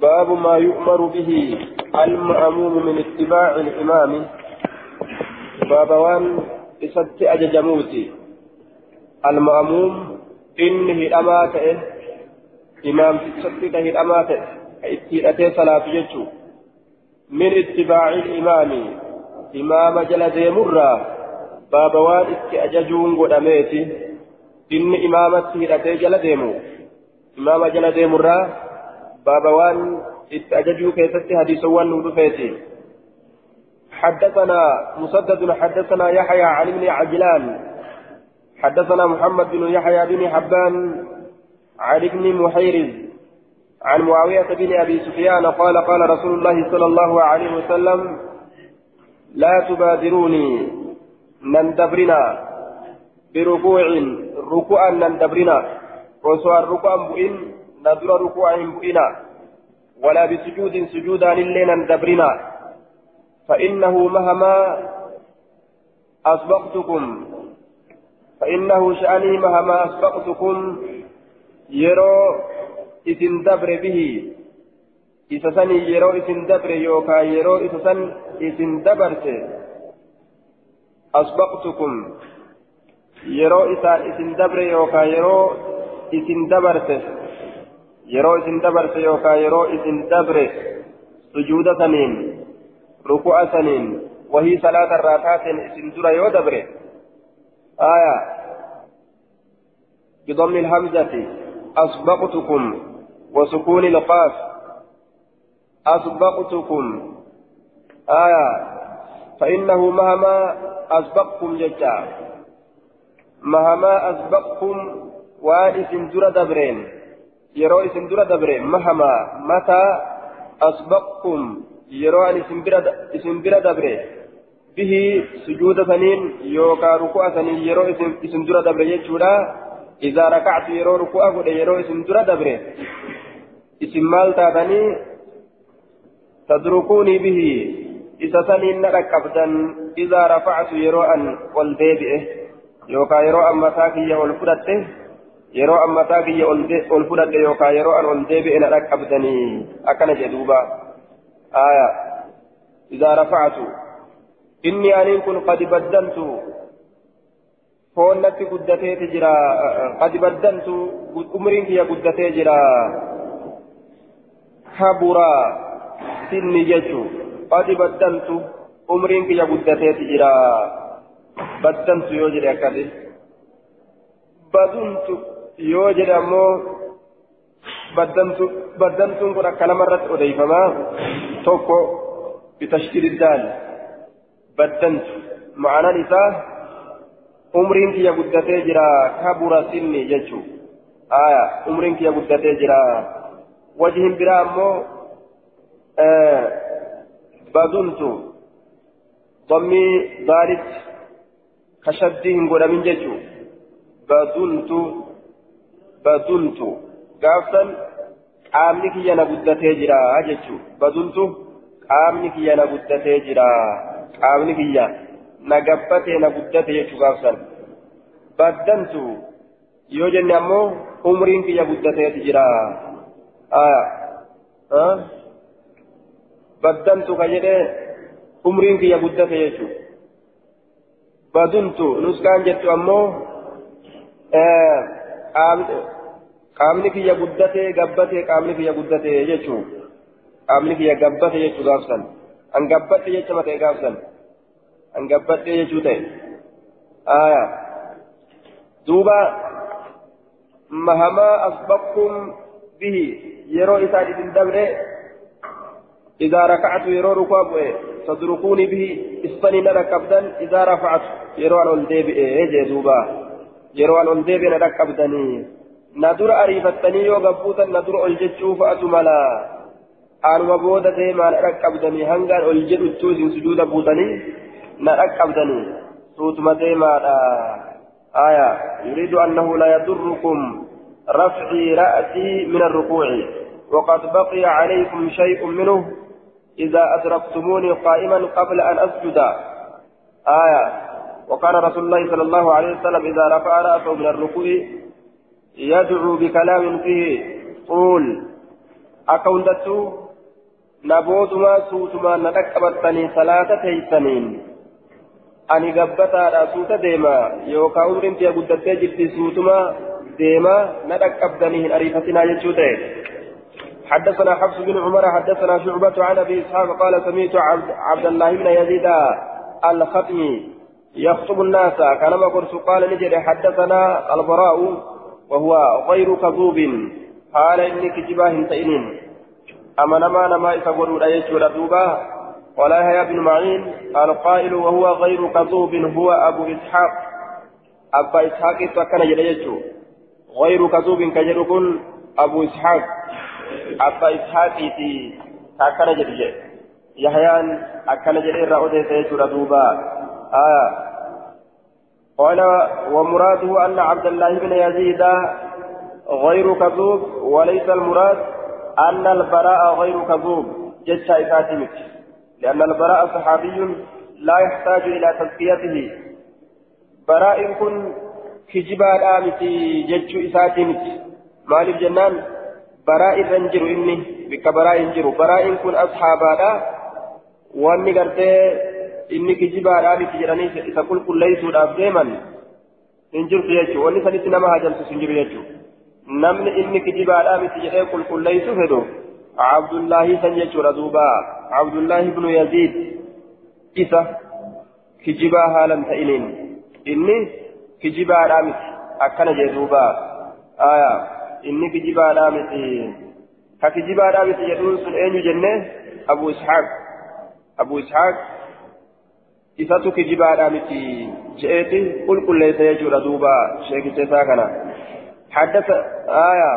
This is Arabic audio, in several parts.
باب ما يؤمر به المأموم من اتباع الإمام. باب وان إسد أججموتي المأموم إنه الأماتة إمام تسدده الأماتة إتيرتي صلاة يجو من اتباع الإمام. إمام جل ديمرة باب وان إسد أججون قدميتي إن إمامته هدتي جل ديمو إمام جل ديمرة باب وان اتأججوا كيست حديث وان ودفيتي حدثنا مسدد حدثنا يحيى عن ابن عجلان. حدثنا محمد بن يحيى بن حبان عن ابن محيرز عن معاوية بن أبي سفيان قال قال رسول الله صلى الله عليه وسلم لا تبادروني نندبرنا بركوع ركوعا نندبرنا. وسؤال ركوعا بئن ندر ركوعا بئنا ولا بسجود سجودا لنا ندبرنا. فإنه مهما أسبقتكم فإنه شأني مهما أسبقتكم يرو إذن دبر به. إسسني يرو إذن دبر يوكا يرو إسسن إذن دبرت. أسبقتكم يرو إذن دبر يوكا يرو إذن دبرت يرو إذن دبرت يوكا يرو إذن دبر سجود سنين ركوع سنين وهي صلاة الراتات سندرة يودبر آية بضم الهمزة أسبقتكم وسكون القاف أسبقتكم آية فإنه مهما أسبقكم ججا مهما أسبقكم وأن سندرة دبرين يرو سندرة دبرين مهما متى أسبقكم ruku'a saniin yeroo isin dura dabre jechuudha izaa rakactu yeroo ruku'a godhe yeroo isin dura dabre isin maal taatanii tadrukuunii bihi isa saniin na dhaqqabdan izaa rafactu yeroo an ol deebi'e yookaan yeroo an mataa kiyya ol fudhadhe yeroo an mataa kiyya ol fudhadhe yookaan yeroo an ol deebi'e na dhaqqabdanii akkana jedhuuba. آية إذا رفعت إني أن كن قد بدلت فونتي قدتي تجرى قد بدلت أمرين هي قدتي جرى كبرى سني جتو قد بدلت أمرين هي قدتي تجرى بدلت يوجد أكادي بدلت يوجد أمو بدنتون كن كلام الرد أديفما توكو بتشكيل الدال بدنت معنى نساء umriin kiyya guddatee jira kabura sinni jechuu aya umriin kiyya guddatee jira wajihin biraa ammoo baduntu dammii daalitti kashaddii hin godhamin jechuu qaamni kiyya na guddatee jira jechuun baduntu qaamni kiyya na guddatee jira qaamni kiyya na gabbatee na guddate jechuu gaafsan baddantu yoo jenne ammoo umriin kiyya guddateeti jira baddantu ka jedhe umriin kiyya guddate jechuu baduntu nuskaan jettu ammoo qaamni kiyya guddatee gabbatee qaamni kiyya guddatee jechuun qaamni kiyya gabbate jechuu gaafsan an gabbatte jecha matee gaafsan an gabbatte jechuu ta'e aya duuba mahamaa asbaqtum bihi yeroo isaan idin dabre إذا ركعت يرو ركوع تدركوني به إسفني نركبدن إذا رفعت يرو أن ألدي إيه دوبا يرو أن ألدي نركبدني na dura ariifattanii yoo gabbuutan na dura ol jechuu fa'atu mala aanuma booda deemaa na dhaqqabdanii hangaan ol jedhuttuu isin sujuuda buutanii na dhaqqabdanii suutuma deemaadha آية يريد أنه لا يضركم رفعي رأسي من الركوع وقد بقي عليكم شيء منه إذا أدركتموني قائما قبل أن أسجد آية وكان رسول الله صلى الله عليه وسلم إذا رفع رأسه من الركوع يدعو بكلام فيه na dhaqqabattanii salaata teeysaniin ani gabbataadha suuta deema yookaan umriin tiya guddattee jirti suutumaa deema na dhaqqabdanii hin ariifatinaa jechuu ta'e حدثنا حفص بن عمر حدثنا شعبة عن ابي اسحاق قال عبد, عبد الله بن يزيد الختمي يخطب الناس. كلام قرص قال نجد حدثنا البراء وهو غير كذوب. قال انك جباه تئنين أما نما نما يسقر لا يجور دوبا. ولا يحيى بن معين. القائل وهو غير كذوب هو أبو إسحاق. أبا إسحاق فكان يجور غير كذوب كجركن أبو إسحاق. أبا إسحاقيتي أكن جدي يحيى أكن جدي رأوده سيجور دوبا. آه قال ومراده أن عبد الله بن يزيد غير كذوب وليس المراد أن البراء غير كذوب. جج إفاتمك لأن البراء صحابي لا يحتاج إلى تزكيته. براء كن كجبا الآمتي جج إساتمك مالك جنان jiru inni bikka baraa hin jiru baraa'iin kun ashaabaadha wanni gartee inni kijibaadhaa miti jedhanii isa qulqulleessuudhaaf deeman hin jirtu jechuudha wanni sanitti nama hajamsisu hin jiru jechuudha namni inni kijibaadhaa miti jedhee qulqulleessu fedhu abdullaahi san jechuudha duuba abdullaahi ibnu yaziid isa kijibaa haalan ta'iniin inni kijibaadhaa miti akkana jee duuba inni kijibaadhaa miti ka kijibaadhaa miti jedhuun sun eenyu jenne abu ishaaq abu ishaaq isatu kijibaadhaa miti je'eeti qulqulleessa jechuudha duuba sheekicha isaa kana. حدث آية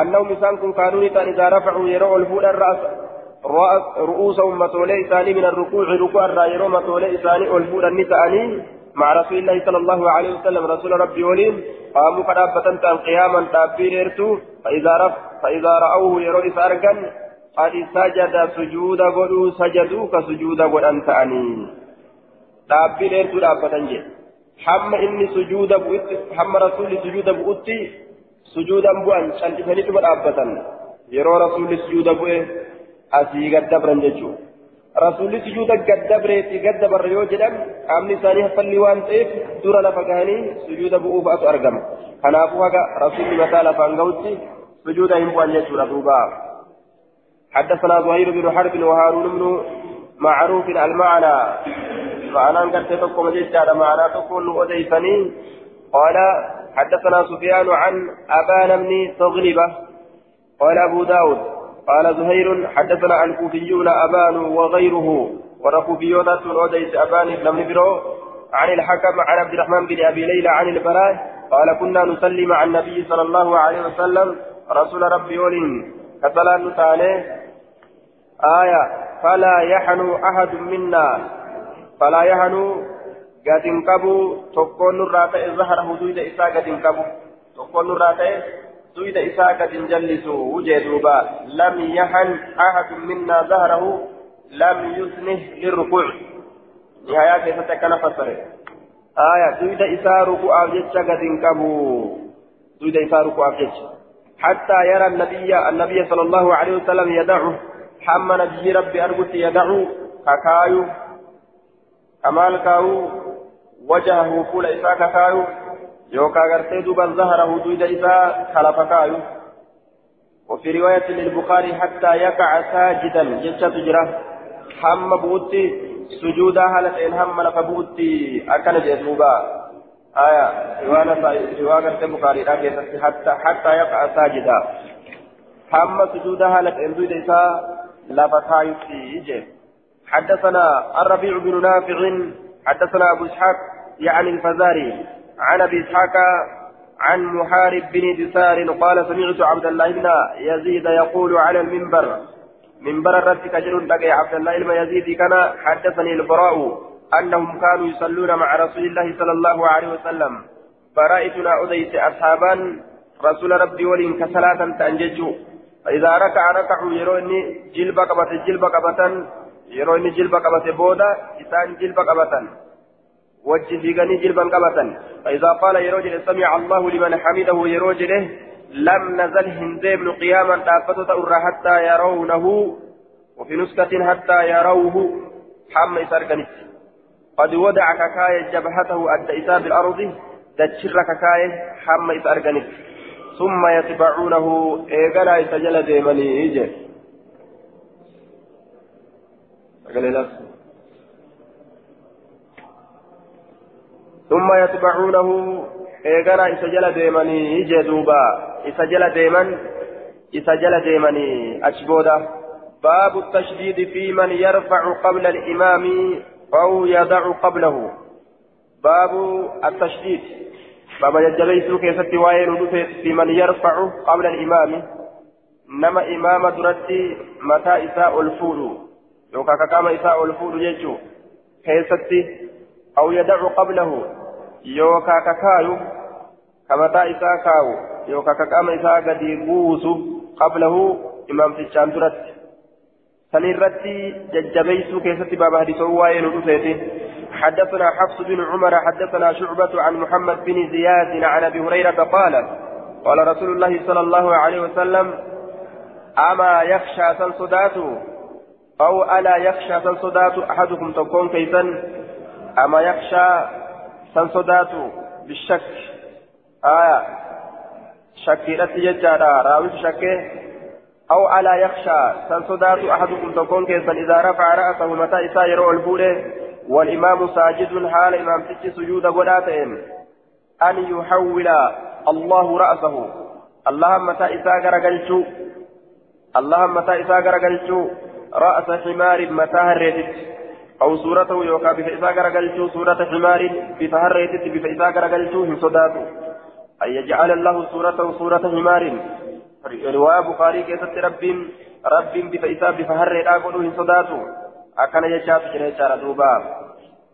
أنهم إسان كن كانوا نتان إذا رفعوا يروا الفول الرأس رؤوسهم متولي إساني من الركوع ركوع الرأي متولي إساني الفول النساني مع رسول الله صلى الله عليه وسلم رسول ربي وليم قاموا قد كان قياما تابين إرتو فإذا رف فإذا رأوه يروا إسارقا قد سجد سجود قلوا سجدوا كسجود قل أنت أني تابين إرتو دابتن جي حم إني سجود بؤت حم رسول سجود بؤتي سجودا بؤن شان إفنيت بدابتن يروا رسول سجود بؤه أسي قد دبرن جيشو rasuulli sujuuda gaddabreetti gaddabarra yoo jedhan qaamni isaanii hafalli waan ta'eef dura lafa gahanii sujuuda bu'uu ba'atu argama kanaafuu haga rasuulli mataa lafaan gahutti sujuuda hin bu'an jechuudha duuba حدثنا زهير بن حرب وهارون بن معروف المعنى معنى قد تقوم جدا معنى تكون أديسني قال حدثنا سفيان عن أبان بن تغلبة قال أبو داود قال زهير حدثنا الكوفيون أبان وغيره. وركوفيون أوديس أبان لم برو عن الحكم عن عبد الرحمن بن أبي ليلى عن البراء. قال كنا نصلي مع النبي صلى الله عليه وسلم. رسول ربي ولين كسلا نتاني. آية فلا يحن أحد منا. فلا يحن قد انقبوا تكون الراتع ظهر حدود إساء قد انقبوا تكون الراتع سويد إساءة جلس وجدوبا لم يحن أحد منا ظهره لم يسنه للركوع نهاية كيف تكن فسر آية سويد إساء ركوع أبجتش قد انكبوا سويد إساء ركوع أبجتش حتى يرى النبي النبي صلى الله عليه وسلم يدعه حمى نبي ربي أرجو يدعو كاكايو كمال كاو وجهه فول إساء كاكايو يوكا غرتي دوبا ظهره دويدا إذا خلف كايو وفي رواية للبخاري حتى يقع ساجدا جتشا تجرى حم بوتي سجودا هلت إن هم لفبوتي أكن جسوبا آية رواية رواية البخاري حتى حتى يقع ساجدا حم سجودا هلت إن دويدا إذا لفتايو في حدثنا الربيع بن نافع حدثنا أبو إسحاق يعني الفزاري عن أبي إسحاق عن محارب بن دثار قال سمعت عبد الله بن يزيد يقول على المنبر منبر الرد كجر بقي عبد الله بن يزيد كان حدثني البراء أنهم كانوا يصلون مع رسول الله صلى الله عليه وسلم فرأيتنا أديت أصحابا رسول ربي ولين كصلاة تنججوا فإذا ركع ركعوا يروني جلب قبة جلب قبة يروني جلب قبة بودا إسان جلب قبة وجه فيغني جلبا قبتا فإذا قال يروجل سمع الله لمن حمده يروجله لم نزل هنديم قياما تافتت أرى حتى يرونه وفي نسخة حتى يروه حم إسارقنت قد ودع ككاية جبهته أدى إساب الأرض دجر ككاية حم إسارقنت ثم يتبعونه إيقنا يسجل ديمني إيجي ثم يتبعونه. إيقنا إسجل ديمني إيجي دوبا. إسجل ديمن إسجل ديمني أشبودا باب التشديد في من يرفع قبل الإمام أو يدع قبله. باب التشديد. بابا ججبيسو كيست وين في من يرفع قبل الإمام. نما إمام درتي متى إساء الفول. يوكا كاما إساء الفول يجو كيست أو يدع قبله يوكا كاكايو كمتى إساء كاو يوكا كاما إساء قد يبوس قبله إمام تشان درتي سنرتي ججبيسو كيست بابا حديثه وين حدثنا حفص بن عمر حدثنا شعبة عن محمد بن زياد عن أبي هريرة قال قال رسول الله صلى الله عليه وسلم أما يخشى سنصدات أو ألا يخشى سنصدات أحدكم تكون كيفا؟ أما يخشى سنصدات بالشك. آية. شكيرت يجارا راوي شكه. أو ألا يخشى سنصدات أحدكم تكون كيفا؟ إذا رفع رأسه متى إسا البولة. والإمام ساجد حال إمام تجي سجود قداتهم. أن يحول الله رأسه. اللهم تائسا غرقلتو اللهم تائسا غرقلتو رأس حمار متى هريتت أو صورته يوكا بفئسا غرقلتو صورة حمار بفهريتت بفئسا غرقلتو هم صداتو. أن يجعل الله صورته صورة حمار. رواية بخاري كيست رب رب بفئسا بفهريتت هم صداتو. أكن يشاف جريشارا دوبا.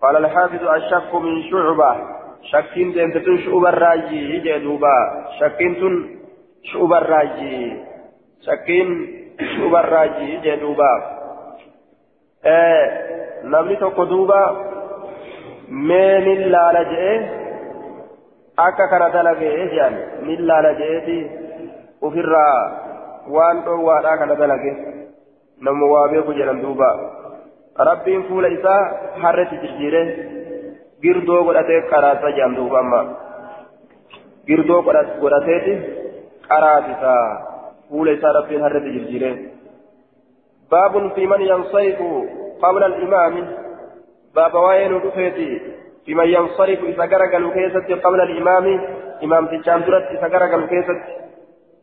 قال الحافظ الشك من شعبة. شكين دين شعوب الراجي يجي دوبا. شكين شعوب الراجي شكين يجي دوبا آه namni tokko duuba mee nin laala je'e akka kana dalagee jedhan nin laala je'eeti ofirraa waan dhoowwaadhaa kana dalage nama waa beeku jedhan duuba rabbiin fuula isaa harretti jijjiire girdoo godhatee qaraasa jedhan duuba amma girdoo godhateeti qaraasisa baabun fi man yansarifu qabla alimaami baaba waa'ee nu dhufeeti fi man yansarifu isa garagalu keessatti qabla alimaami imaamtichaan duratti isa garagalu keessatti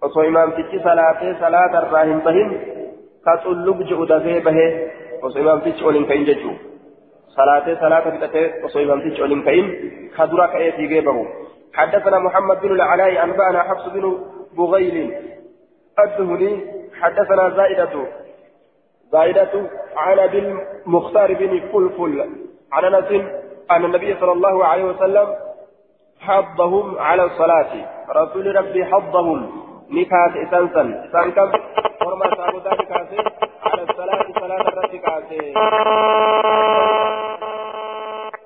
osoo imaamtichi salaatee salaata irraa hin bahin ka xullug je'u dafee bahee osoo imaamtichi ol hin ka'in jechuudha salaatee salaata fixatee osoo imaamtichi ol hin ka'in ka dura ka'ee fiigee bahu حدثنا محمد بن العلاء أنبأنا حفص بن بغيل الدهني حدثنا زائدة. زائدة. عن أبي المختار بن فلفل. عن أنس. أن النبي صلى الله عليه وسلم حضهم على الصلاة. رسول ربي حضهم. نكاس إسانسا إسان كم ورما سابو ذلك على الصلاة صلاة الرد كاسي.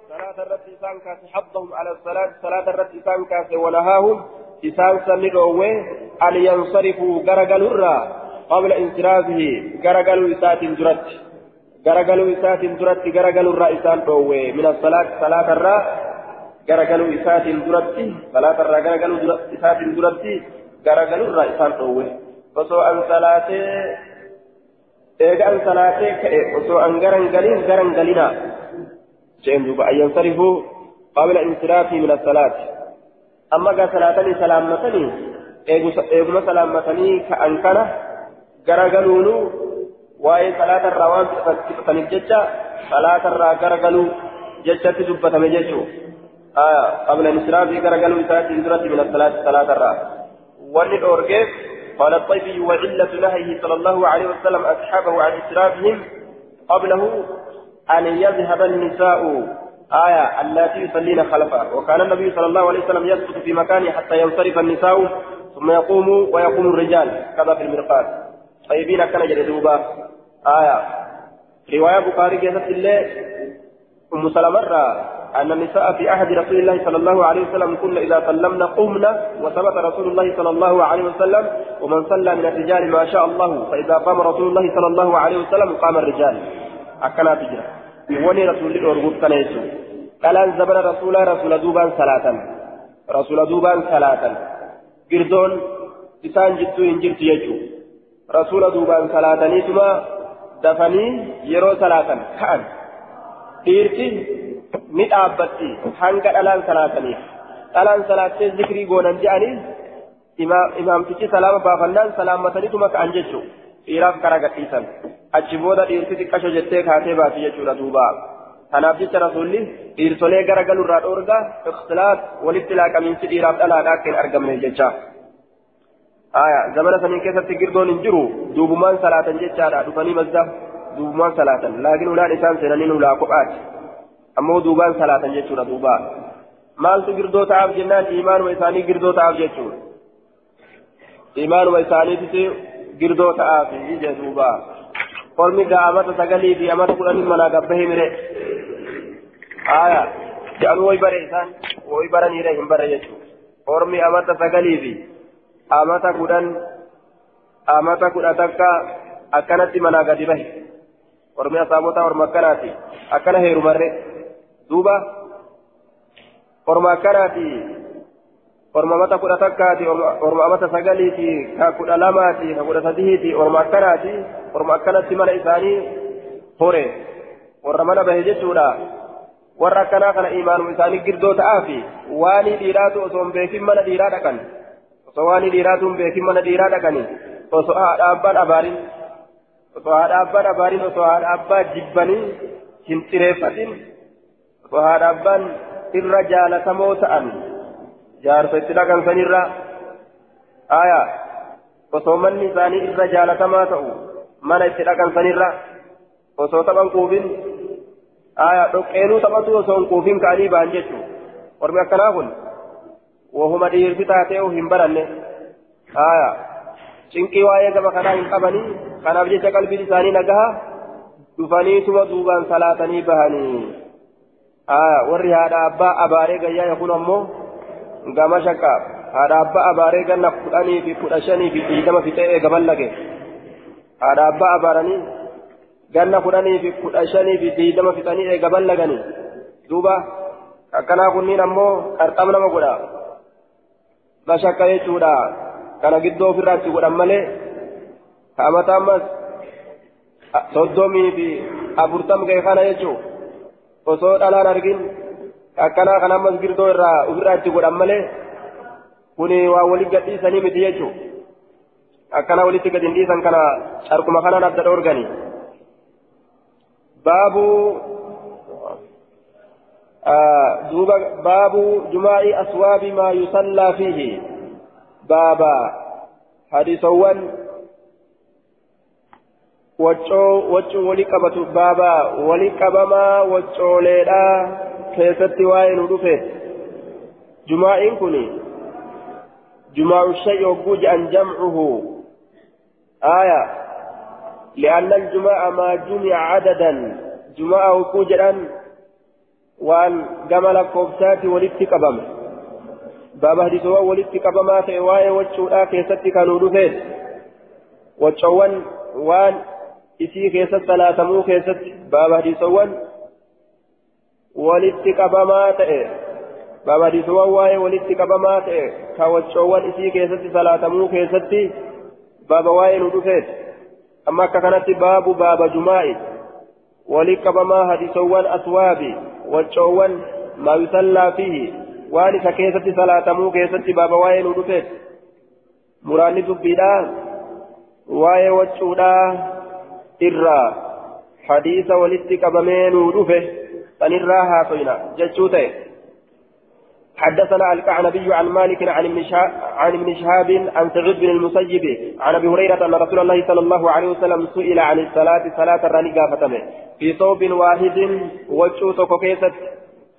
صلاة الرد إسان حضهم على الصلاة صلاة الرد إسان ونهاهم إسان سنقوه أن ينصرفوا غرقل الرا قبل انصرافه غرقل إسات درت غرقل إسات درت غرقل الرا إسان قوه من الصلاة صلاة الرا غرقل إسات درت صلاة الرا غرقل إسات درت غرقل الرا إسان قوه فسوء أن salaatee ka'e osoo an garan galin garan galina jeen duuba an yansarifuu qabla insiraafii min assalaati amma gaa salaatanii salaammatanii eeguma salaammatanii ka'an kana garagaluunu waa'ee salaatarraa waan fixataniif jecha salaatarraa garagaluu jechatti dubbatame jechuu qabla insiraafii garagaluu isaatiin duratti min assalaati salaatarraa wanni dhoorgeef قال الطيبي وعلة نهيه صلى الله عليه وسلم أصحابه عن إسرافهم قبله أن يذهب النساء آية اللاتي يصلين خلفه وكان النبي صلى الله عليه وسلم يسقط في مكانه حتى ينصرف النساء ثم يقوم ويقوم الرجال. كذا في المرقات طيبين كان جلدوبا آية. رواية بخاري كيست الله أم سلمة أن النساء في عهد رسول الله صلى الله عليه وسلم كن إذا سلمنا قمنا وثبت رسول الله صلى الله عليه وسلم ومن صلى من الرجال ما شاء الله فإذا قام رسول الله صلى الله عليه وسلم قام الرجال. أكنا تجرى وني رسول الله أرغب كنيسو قال زبر رسول رسول دوبان صلاة رسول دوبان صلاة قردون إسان جدو إنجل تيجو رسول دوبان صلاة نيتما دفني يرو صلاة كأن dhiirti ni dhaabbatti hanga dhalaan salaataniif dhalaan salaattee zikrii goonan je'aniif imaamtichi salaama baafannaan salaammataniituma ka'an jechuu dhiiraaf kara gadhiisan achi booda dhiirti xiqqasho jettee kaatee baati jechuudha duuba kanaaf jecha rasuulli dhiirtolee gara galurraa dhoorgaa ikhtilaaf walitti laaqamiinsi dhiiraaf dhalaadhaa akka hin argamne jecha aya zamana sanii keessatti girdoon hin jiru duubumaan salaatan jechaadha dhufanii mazda duubumaan salaatan laakiin ulaan isaan seenanii ulaa kophaati ammoo duubaan salaatan jechuudha duuba maaltu girdoo ta'aaf jennaan imaanuma isaanii girdoo ta'aaf jechuudha imaanuma isaaniitti girdoo ta'aaf ije duuba qormi gaa amata sagalii fi amata kudhanii manaa gabbahee mire aya jedhanu way bare isaan way baraniire hin barre jechuudha qormi amata sagalii fi amata kudhan amata kudha takka akkanatti manaa gadi bahe qormi asaabota orma akkanaati akkana heerumarre duuba orma akkanaati orma amata kudha takkaati orma amata sagaliiti ka kudha lamaati ka kudha sadiiti orma akkanaati orma akkanatti mana isaanii hore warra mana bahe jechuudha warra akkanaa kana imaanuma isaanii girdoo ta'aafi waanii dhiiraatu osoo hin beekin mana dhiiraa dhaqan osoo waanii dhiiraatu hin beekin mana dhiiraa dhaqani osoo haadha abbaan abaarin osoo haadha abbaan abaarin osoo haadha abbaa jibbanii hin xireeffatin osoo haadha abbaan irra jaalatamoo ta'an osoo manni isaanii irra jaalatamaa ta'u mana itti dhaqan sanirra osoo taphan quufin aya dhoqqeenuu taphatu osoo hin quufin ka'anii ba'an jechuu ormi akkanaa kun wahuma dhiirti taatee hin baranne aya cinqii waa'ee gaba kanaa hin qabanii kanaaf jecha qalbiin isaanii nagaha dhufaniituma duubaan salaatanii bahanii aya warri haadha abbaa abaaree gayyaa yakun ammoo gama shakka haadha abbaa abaaree ganna kudhanii fi kudha shanii fi dhiigama fixee eegaman lage haadha abbaa abaaranii ganna kudhanii fi kudha shanii fi dhiigama fixanii eegaman laganii duuba akkanaa kunniin ammoo qarxama nama godha mashakka jechuudha kana giddoo ofirraatti godhan malee kaamata ammas soddomii fi afurtam ga'e kana jechuu osoo dhalaan argin akkanaa kana ammas girdoo irraa ofirraatti godhan malee kuni waa walitti gadhiisanii miti jechuu akkana walitti gad hin dhiisan kana carkuma kanaan adda dhoorgani baabu duuba baabu jumaa'i aswaabi maa yusallaa fiihi baaba hadiisawwan waccoo waccuu wali qabatu baaba wali qabamaa waccooleedha keessatti waa'ee nu dhufe jumaa'iin kun jumaa'u shay'i hogguu je'an jamcuhu آية لأن الجماعة ما جمع عددا جماعة hogguu jedhan waan gama lakkoofsaati walitti qabame baaba hadiisawwan walitti qabamaa ta'e waa'ee waccuudhaa keessatti kanuu dhufeen waccoowwan waan isii keessa salaatamuu keessatti baaba hadiisawwan walitti qabamaa ta'e baaba hadiisawwan waa'ee walitti qabamaa ta'e ka waccoowwan isii keessatti salaatamuu keessatti baaba waa'ee nu dhufeen amma akka kanatti baabu baaba jumaa'i walitti qabamaa hadiisawwan aswaabi waccoowwan maa yusallaa fiihi waan isa keessatti salaatamuu keessatti baaba waa'ee nu dhufeen muraanni dubbiidha waa'ee waccuudhaa irraa hadiisa walitti qabamee nuu dhufe haasoyna jechuu ta'e حدثنا الكعنبي عن مالك عن ابن عن ابن شهاب عن سعيد بن المسيب عن أبي هريرة أن رسول الله صلى الله عليه وسلم سئل عن الصلاة صلاة الرنيقه فتمه في ثوب واحد وجهه كيست.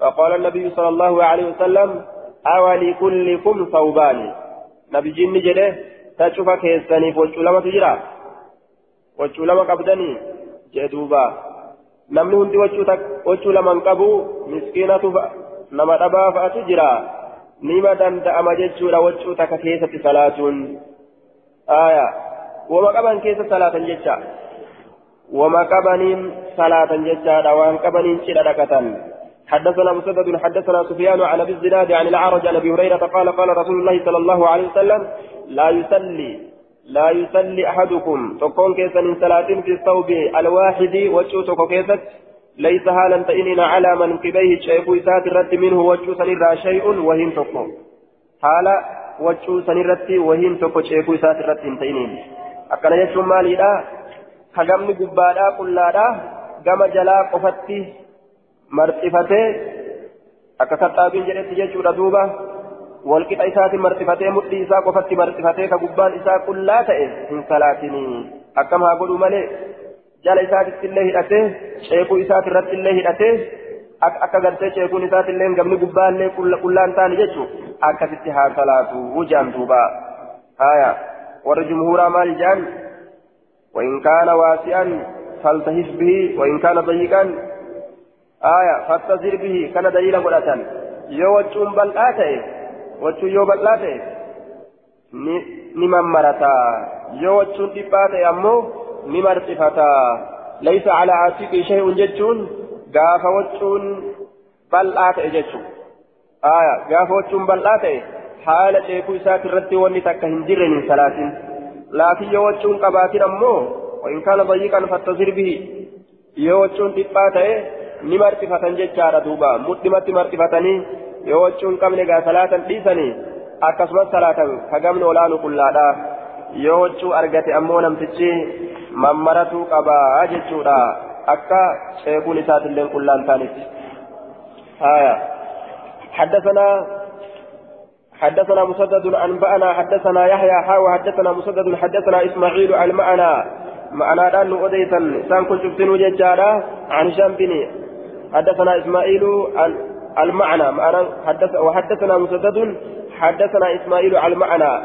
فقال النبي صلى الله عليه وسلم أولي كلكم ثوبان. نبي جن جده تشوف كيساني وجه لما تجرى. وجه لما قبدني جدوبا. Namni hundi wachuu laman qabu miskiinatu nama dhabaa fa'atu jira nima danda'ama jechuudha wachuu takka keessatti salaatuun aya wama qaban keessa salaatan jecha wama qabaniin salaatan jechaadha waan qabaniin cidha dhaqatan حدثنا مسدد حدثنا سفيان عن ابي الزناد عن العرج عن ابي هريره قال قال رسول الله صلى الله عليه وسلم لا يصلي لا يصلي أحدكم. تكون كيسا من صلاة في الثوب الواحد وجو تكو كيست ليس حالا تئنين على من قبيه شيخ إسات الرد منه وجو سنرى شيء وهن تكو حالا وجو سنرد وهن تكو شيخ إسات الرد تئنين أكنا يشو مالي لا هجمني قبادا قلادا قام جلا قفتي marxifatee akka kaxaabiin jedhetti jechuudha duuba isaatiin marxifatee mudhii isaa qofatti marxifatee ka gubbaan isaa qullaa ta'e hin salaatinii akkam haa godhu malee jala isaatitti illee hidhatee ceekuu isaati irratti illee hidhatee akka gartee ceekuun isaati illee gamni gubbaallee qullaan taane jechuun akkasitti haa salaatu wujaan duuba haya warri jumhuuraa maal jaan وإن كان واسعا فالتهف به وإن كان ضيقا آية فاستزر به كان دليل قرأة يو وجون بلآته وجون يو بلآته نمن مرتا يو وجون تباته أمو نمرتفتا ليس على عاتق شيء ججون قاف وجون بلآته ججون آية قاف وجون بلآته حال شيخ إساك الرد واني تكا هنجر من ثلاثين لكن يو وجون قباتين أمو وإن كان ضيقا فاستزر به يو وجون تباته ni martifatan jechaadha duuba mudhimatti martifatanii yoo wachuun qabne gaa salaatan dhiisanii akkasumas salaatan hagamni olaanu qullaadha yoo wachuu argate ammoo namtichi mammaratuu qabaa jechuudha akka ceekuun isaatillee qullaan taanitti حدثنا حدثنا مسدد أنبأنا حدثنا يحيى حاوى حدثنا مسدد حدثنا إسماعيل عن معنا معنا دان أديتا سان كنت عن هشام بن حدثنا إسماعيل عن المعنى. معنى حدث وحدثنا مسدد حدثنا إسماعيل عن المعنى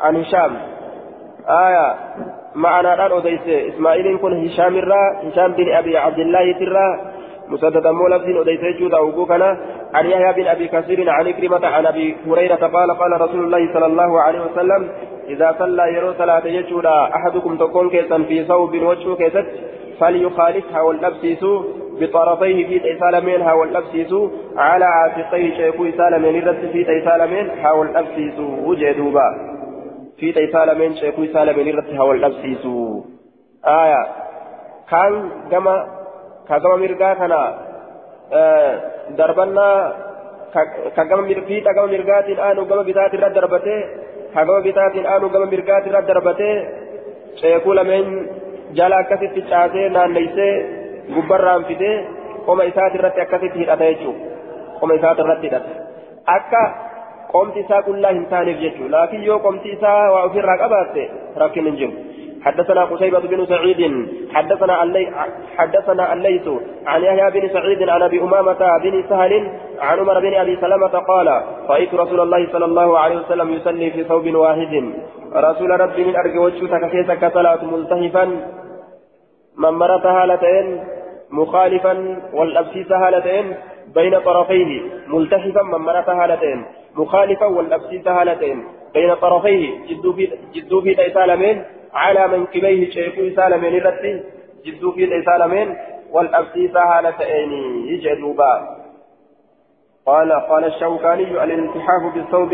عن هشام. آية معنى الآن أديس. إسماعيل كن هشام الرا هشام بن أبي عبد الله ترى مسدد مولى بن أديس جود أوقوكنا عن يحيى بن أبي كثير عن كلمة عن أبي هريرة قال قال رسول الله صلى الله عليه وسلم إذا صلى يرو صلاة يجودا أحدكم تكون كيسا في ثوب وجهه كيست فليخالفها والنفسيس بطرفيه في تيسالمين هاول الأبسيس على عاتقيه شيخو سالمين الرد في تيسالمين هاول الأبسيس وجدوبا في تيسالمين شيخو سالمين الرد هاول الأبسيس آية. كان كما كما مرقا كان آه دربنا كما في كما مرقات الآن وكما بتات الرد دربته. كما بتات الآن وكما مرقات الرد دربته. شيخو لمن جالا كسف تشاتي نان gubbarraan fidee qoma isaati irratti akkasitti hidhata jechuudha qoma isaati irratti hidhata akka qomti isaa qullaa hin taaneef jechuudha laakiin yoo qomti isaa waa ofirraa qabaatte rakkin hin jiru حدثنا قتيبة بن سعيد حدثنا اللي حدثنا الليث عن يحيى بن سعيد عن ابي امامة بن سهل عن عمر بن ابي سلمة قال رأيت رسول الله صلى الله عليه وسلم يصلي في ثوب واحد رسول ربي من ارجو وجهك كيسك صلاة ملتهفا من مرت هالتين مخالفا والأبسيس هالتين بين طرفيه ملتحفا من مرت هالتين مخالفا والأبسيس هالتين بين طرفيه جدو في تيسالمين على منكبيه شيخ سالمين الرتي جدو في تيسالمين والأبسيس هالتين يجدوبا. قال قال الشوكاني الالتحاف بالثوب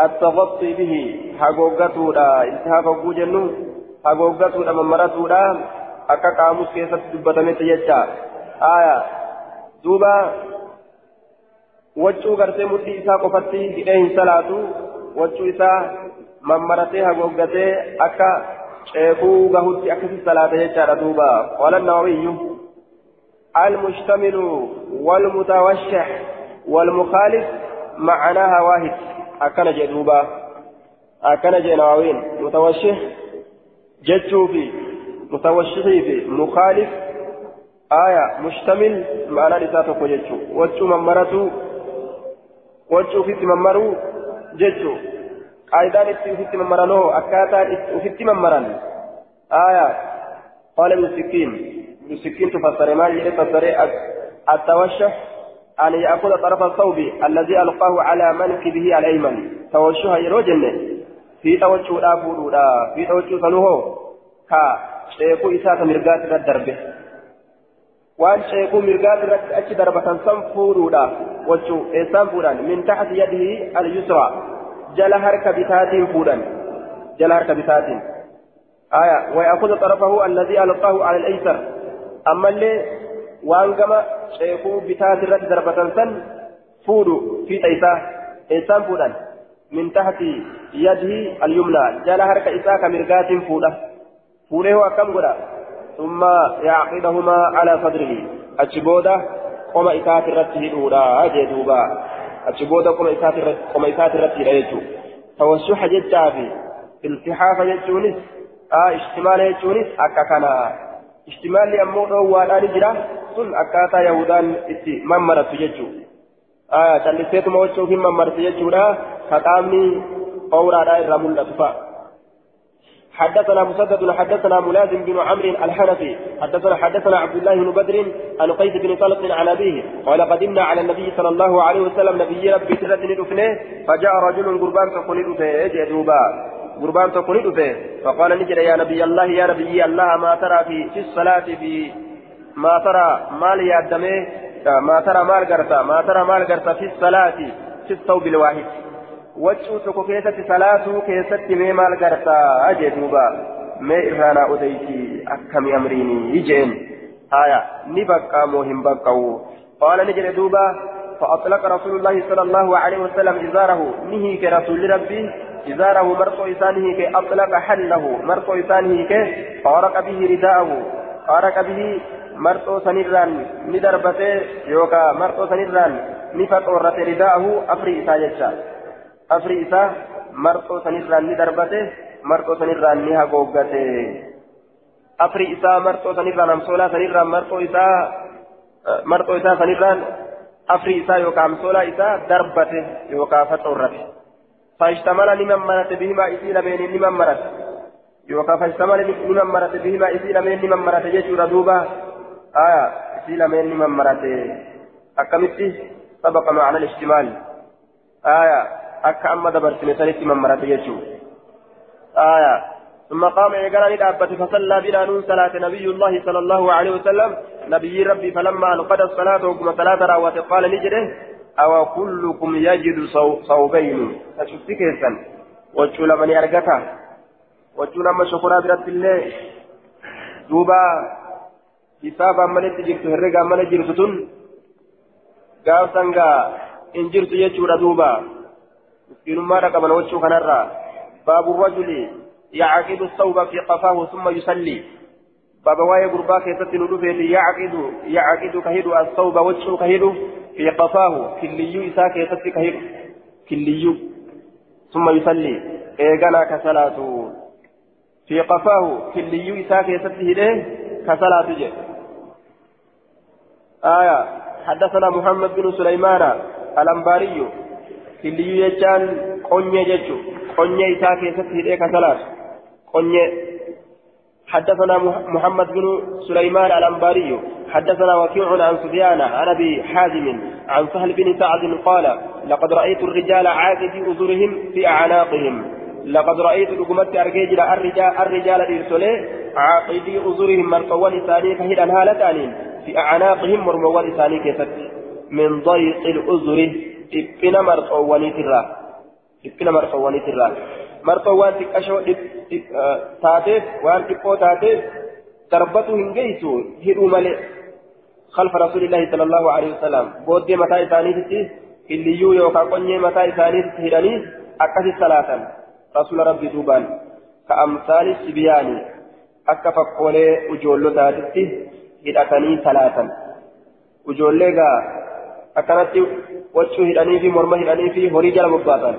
التغطي به حقوقته التحاف وجنو حقوقته من مرته لا akka qaamus keessatti dubbatametti jecha aya duuba waccuu gartee mudhii isaa qofatti hidhee hin salaatu waccuu isaa mammaratee hagooggatee akka ceekuu gahutti akkasitti salaata jechaadha duuba qaala nawawiyyu المشتمل والمتوشح والمخالف معناها واحد أكن جدوبا أكن جناوين متوشح جتشوفي متوشحي في مخالف آية مشتمل معنى لساته وجتشو وجتشو ممرته وجتشو في ممرو جتشو. قاعدان اتي ممرنو أكاتا اتي ممرن. آية قال ابن سكين. بسكين تفسر ما يفسر التوشح أن يأخذ طرف الثوب الذي ألقاه على منكبه الأيمن. توشها يروجن في توجه لا فورودا في توجه سنوه كا شيخو إساك مرقات الدربه وأن شيخو مرقات أتش دربة سن فورودا وجو إسان فوران من تحت يده اليسرى جل هرك بتات فوران جل هرك بتات آية ويأخذ طرفه الذي ألقاه على الأيسر أما اللي waan gama ceekuu bitaati irratti darbatan san fuudhu fiixa isaa eessaan fuudhan? Min tahti yadihi alyumna. Jala harka isaa ka mirgaatiin fuudha. Fuudhee hoo akkam godha ثم يعقدهما على صدره أجبودا قم إسات الرتي الأولى جدوبا أجبودا قم إسات قم إسات الرتي الأيجو توسح جدافي التحاف جدونس آه اشتمال جدونس أككنا اشتمال أمو دوان جرا sun akkaataa yahudaan itti mammaratu jechuudha calliseetuma wachuuf hin mammaratu jechuudha ka qaamni qawraadhaa irraa mul'atu fa'a. حدثنا مسدد حدثنا ملازم بن عمرو الحنفي حدثنا حدثنا عبد الله بن بدر عن قيس بن طلق عن أبيه قال قدمنا على النبي صلى الله عليه وسلم نبي ربي تردن دفنه فجاء رجل قربان تقول دفه دوبا. قربان تقول دفه فقال نجد يا نبي الله يا نبي الله ما ترى في في الصلاة في ما ترى مال يادمه ما ترى مال غرتا ما ترى مال غرتا في الصلاة في الثوب الواحد. وجهه تكو كيسة صلاة كيسة مي مال غرتا أجي دوبا مي إرهانا أديتي أكمي أمريني يجين آية نبقى مهم بقى قال نجل دوبا فأطلق رسول الله صلى الله عليه وسلم إزاره نهي كرسول ربي إزاره مرقو إسانه كي أطلق حله مرقو إسانه كي فارق به رداءه فارق به marxoo sanirraan ni darbatee yookaan marxoo sanirraan ni faxoorrate ridaahu afrii isaa marxoo sanirraan ni darbate marxoo sanirraan ni hagooggate afrii isaa marxoo sanirraan amsoolaa sanirraan marxoo isaa marxoo isaa sanirraan afrii isaa yookaan amsoolaa isaa darbate yookaan faxoorrate faashtamala ni mammarate bihimaa isii lameenii ni mammarate yookaan faashtamala ni mammarate bihimaa isii lameen ni mammarate jechuudha duuba. آية في لمن من مرته أكملت سبق معنى الاشتمال آية أكا أما دبر سنسانيت من مرته يجو آية ثم قام يقرأ لدابة فصلى بنا نون صلاة نبي الله صلى الله عليه وسلم نبي ربي فلما أنقذ الصلاة وكما صلاة راوات قال نجده أو كلكم يجد صوبين أشوف كيسا وجو لمن يرقته وجو لما شكرا برد الله دوبا hisaabaan malitti jirtu herregaan mala jirtu tun? Gaafsan gaa hin jirtu jechuudha miskiinummaadha qaban wachuu kanarraa baabu rajuli yacqidu الثوب في قفاه ثم يصلي بابا واي غربا كيست ندفت يعقد يعقد كهيد الثوب وجهه كهيد في قفاه. كليو إسا كيست كهيد كليو. ثم يصلي إيغانا كصلاة في قفاه. كليو إسا كيست هيده كصلاة جه. آية. حدثنا محمد بن سليمان الأنباري. كلي يجان قنية ججو قنية إساكي ستهدئك ثلاث قنية حدثنا محمد بن سليمان الأنباري حدثنا وكيع عن سفيان عن أبي حازم عن سهل بن سعد قال لقد رأيت الرجال عاقدي أزرهم في أعناقهم لقد رأيت لقمت أرجيجل الرجال الرجال إرسله عاقدي أزرهم مرقوان ثاني فهد هالتانين في أعناقهم مرموان إساني كيست من ضيق الأزر إبنا مرقواني ترى إبنا مرقواني ترى مرقوان تكأشو تاتيف وان تكو تاتيف دربته هنجيسو هدو ملئ خلف رسول الله صلى الله عليه وسلم بود متى إساني تتي اللي يو يوكا قنية متى إساني تتهدني أكثر ثلاثا رسول ربي دوبان كأمثال السبيان قولي أجولو تاتي hidhatanii salaatan. Ijoollee gaa akkanatti wachuu hidhanii fi morma hidhanii fi horii jala bobbaasan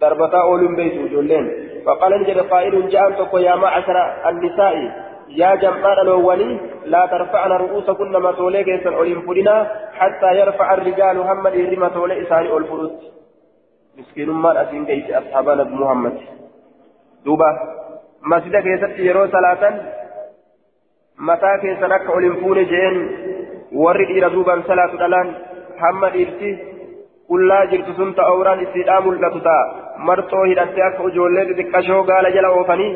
darbataa ooluun beeytu ijoolleen. فقال نجد قائل جاء تقول يا معشر النساء يا جماعة الأولين لا ترفعن رؤوسكن ما تولي كيسا أولين فلنا حتى يرفع الرجال هم الإهري ما تولي إساني أول فلوس مسكين ما أسين كيس أصحابنا محمد دوبا مسجد كيسا يرو صلاة mataa keessan akka ol hin fuune jeen warri dhiira duuban salaatu dhalaan hamma dhiirti qullaa jirtu sun ta awraan isiidhaa mul'atu ta'a marxoo hidhattee akka ijoollee xixiqqashoo gaala jala oofanii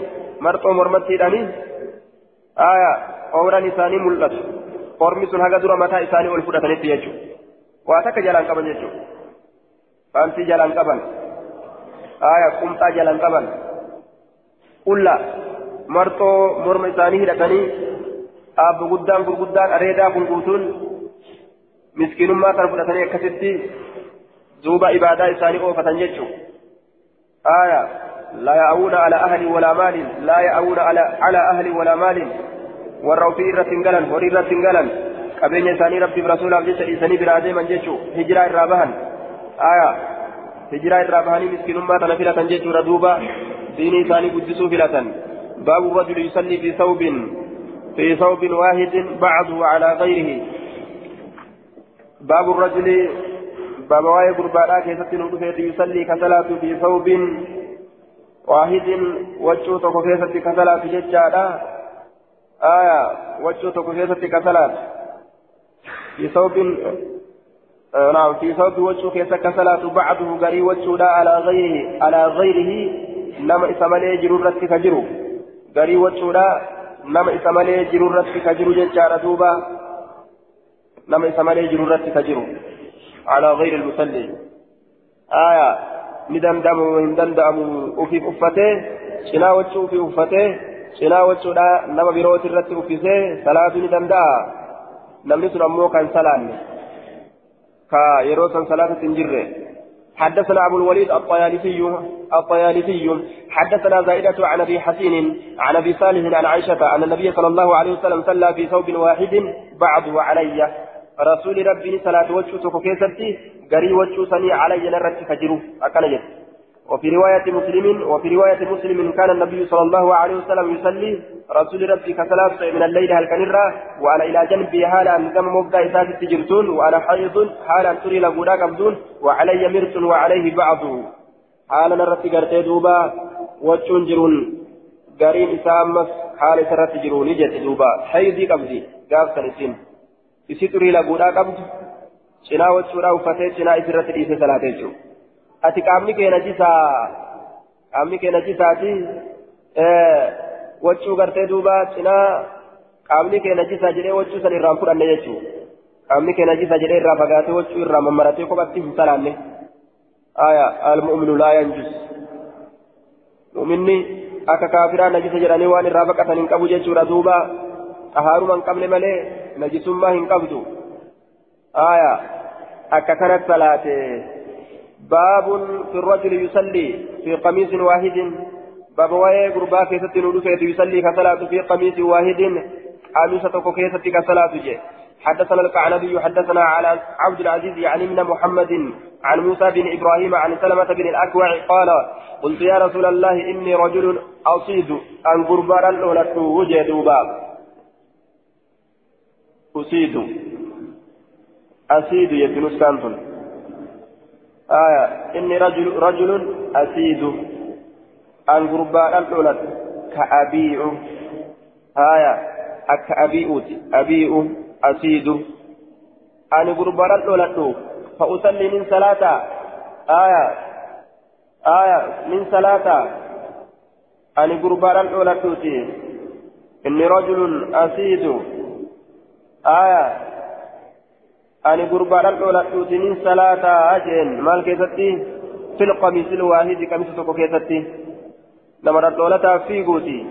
marxoo mormatti hidhanii aya awraan isaanii mul'atu ormi sun haga dura mataa isaanii ol fudhatanitti jechuudha waa takka jalaan qaban jechuudha faantii jalaan qaban aya qumxaa jalaan qaban qulla marxoo morma isaanii hidhatanii dhaabbu guddaan gurguddaan areedaa kun guutuun miskiinummaa kana fudhatanii akkasitti duuba ibaadaa isaanii oofatan jechuudha aya لا يأوون على أهل ولا مال لا يأوون على على أهل ولا مال warra ofii irratti hin galan horii irratti hin galan qabeenya isaanii rabbiif rasuulaaf jecha dhiisanii biraa deeman jechuu hijiraa irraa bahan aya hijiraa irraa bahanii miskiinummaa tana filatan jechuudha duuba diinii isaanii guddisuu filatan baabu rajuli yusallii fi thawbin في ثوب واحد بعضه على غيره. باب الرجل باب واي قربانا كيست نودفت يصلي كصلاة في ثوب واحد. وجهه تكو كيست كصلاة ججالا. آية وجهه تكو كيست في ثوب آه نعم في ثوب وجهه كيست كصلاة بعضه غري وجهه على غيره على غيره. نما إسمالي جرورة كجرو غري وجهه nama isa malee jiru irratti ka jiru jechaadha duuba nama isa malee jiru irratti ka jiru alaa gayri almusalli aya ni danda'amu hin danda'amu ufiif uffatee cinaa wachuu ufii uffatee cinaa wachuudha nama birooti irratti uffisee salaatu ni danda'a namni sun ammoo kan salaanne حدثنا أبو الوليد الطيالسي الطيالسي حدثنا زائدة عن أبي حسين عن أبي صالح عن عائشة أن النبي صلى الله عليه وسلم صلى في ثوب واحد بعضه علي رسول ربي صلاة وجه تكوكيستي قري وجه سني علي نرت فجره أكنجت وفي رواية مسلم وفي رواية مسلم كان النبي صلى الله عليه وسلم يصلي رسول ربي كصلاة من الليل هل كنرة؟ وأنا إلى جنبي حالا كم مبدأ إساس تجرتون وأنا حيض حالا تري لبودا قبضون وعلي مرس وعليه بعضه حالا نرت قرتي دوبا وجون جرون. قرين إسامس حالا سرت جرون جت دوبا. حيضي قبضي قاف سنسين. إسي تري لبودا قبض شنا وجودا وفتي شنا إسرت إيسي صلاة جرون ati qaamni kee najisaa qaamni kee najisaati wachuu gartee duuba cinaa qaamni kee najisaa jedhee wachuu san irraan fudhanne jechuu qaamni kee najisaa jedhee irraa fagaatee wachuu irraa mammaratee kophatti hin salaanne aya almu'minu laa yanjus mu'minni akka kaafiraa najisa jedhanii waan irraa baqatan hin qabu jechuudha duuba xahaaruma hin qabne malee najisummaa hin qabdu aya akka kanatti salaate باب في الرجل يصلي في قميص واحد. باب waa'ee gurbaa keessatti nuu dhufeeti يصلي ka salaatu في قميص واحد. qamiisa keessatti ka salaatu jee. حدثنا القعنبي حدثنا عبد العزيز يعني ابن محمد عن موسى بن إبراهيم عن سلمة بن الأكوع قال قلت يا رسول الله إني رجل أصيد ان غربا لولت وجد باب أصيد. أصيد يتنس كانتون. آية إني رجل رجل أسيد. أن قربان الأولد كأبيع. آية أكأبيؤ أبيع أسيد. أن قربان الأولد فأصلي من صلاة آية آية من صلاة أن قربان الأولد إني رجل أسيد. آية dholadhuuti nin salaataa jeen maal keessatti fil qamiisil waahidi qamisa tokko keessatti namadhaan dhoolataa fiiguuti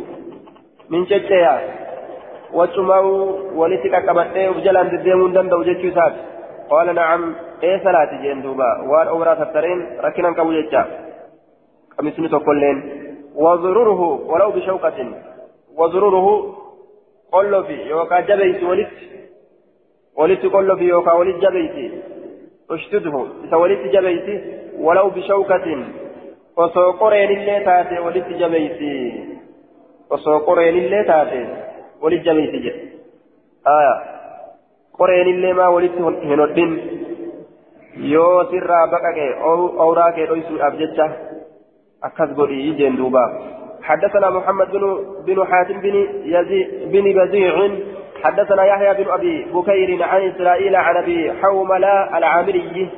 min cecceya wacumaa'u walitti qaqqabadhee uf jalaan deddeemuu hin danda'u jechuu isaati qaala nacam ee salaati jeen duuba waan obraa tattareen rakkinan qabu jecha qamisni tokkolleen wazururuhu walau bishawqatin wazururuhu qollofi yookaan jabeeysi walitti ولت قل في يوكا ولت جبيتي اشتده إذا ولت جبيتي ولو بشوكة وسوقرين اللي تاتي ولت جبيتي وسوقرين اللي تاتي ولت جبيتي جد آية قرين اللي ما ولت هنودين yoo sirraa baqaqe awraa kee dhoysuudhaaf jecha akkas godhii jeen duuba. حدثنا محمد بن بن حاتم بن يزيد بن بزيع حدثنا يحيى بن أبي بكير عن إسرائيل عن أبي حوملة العامري.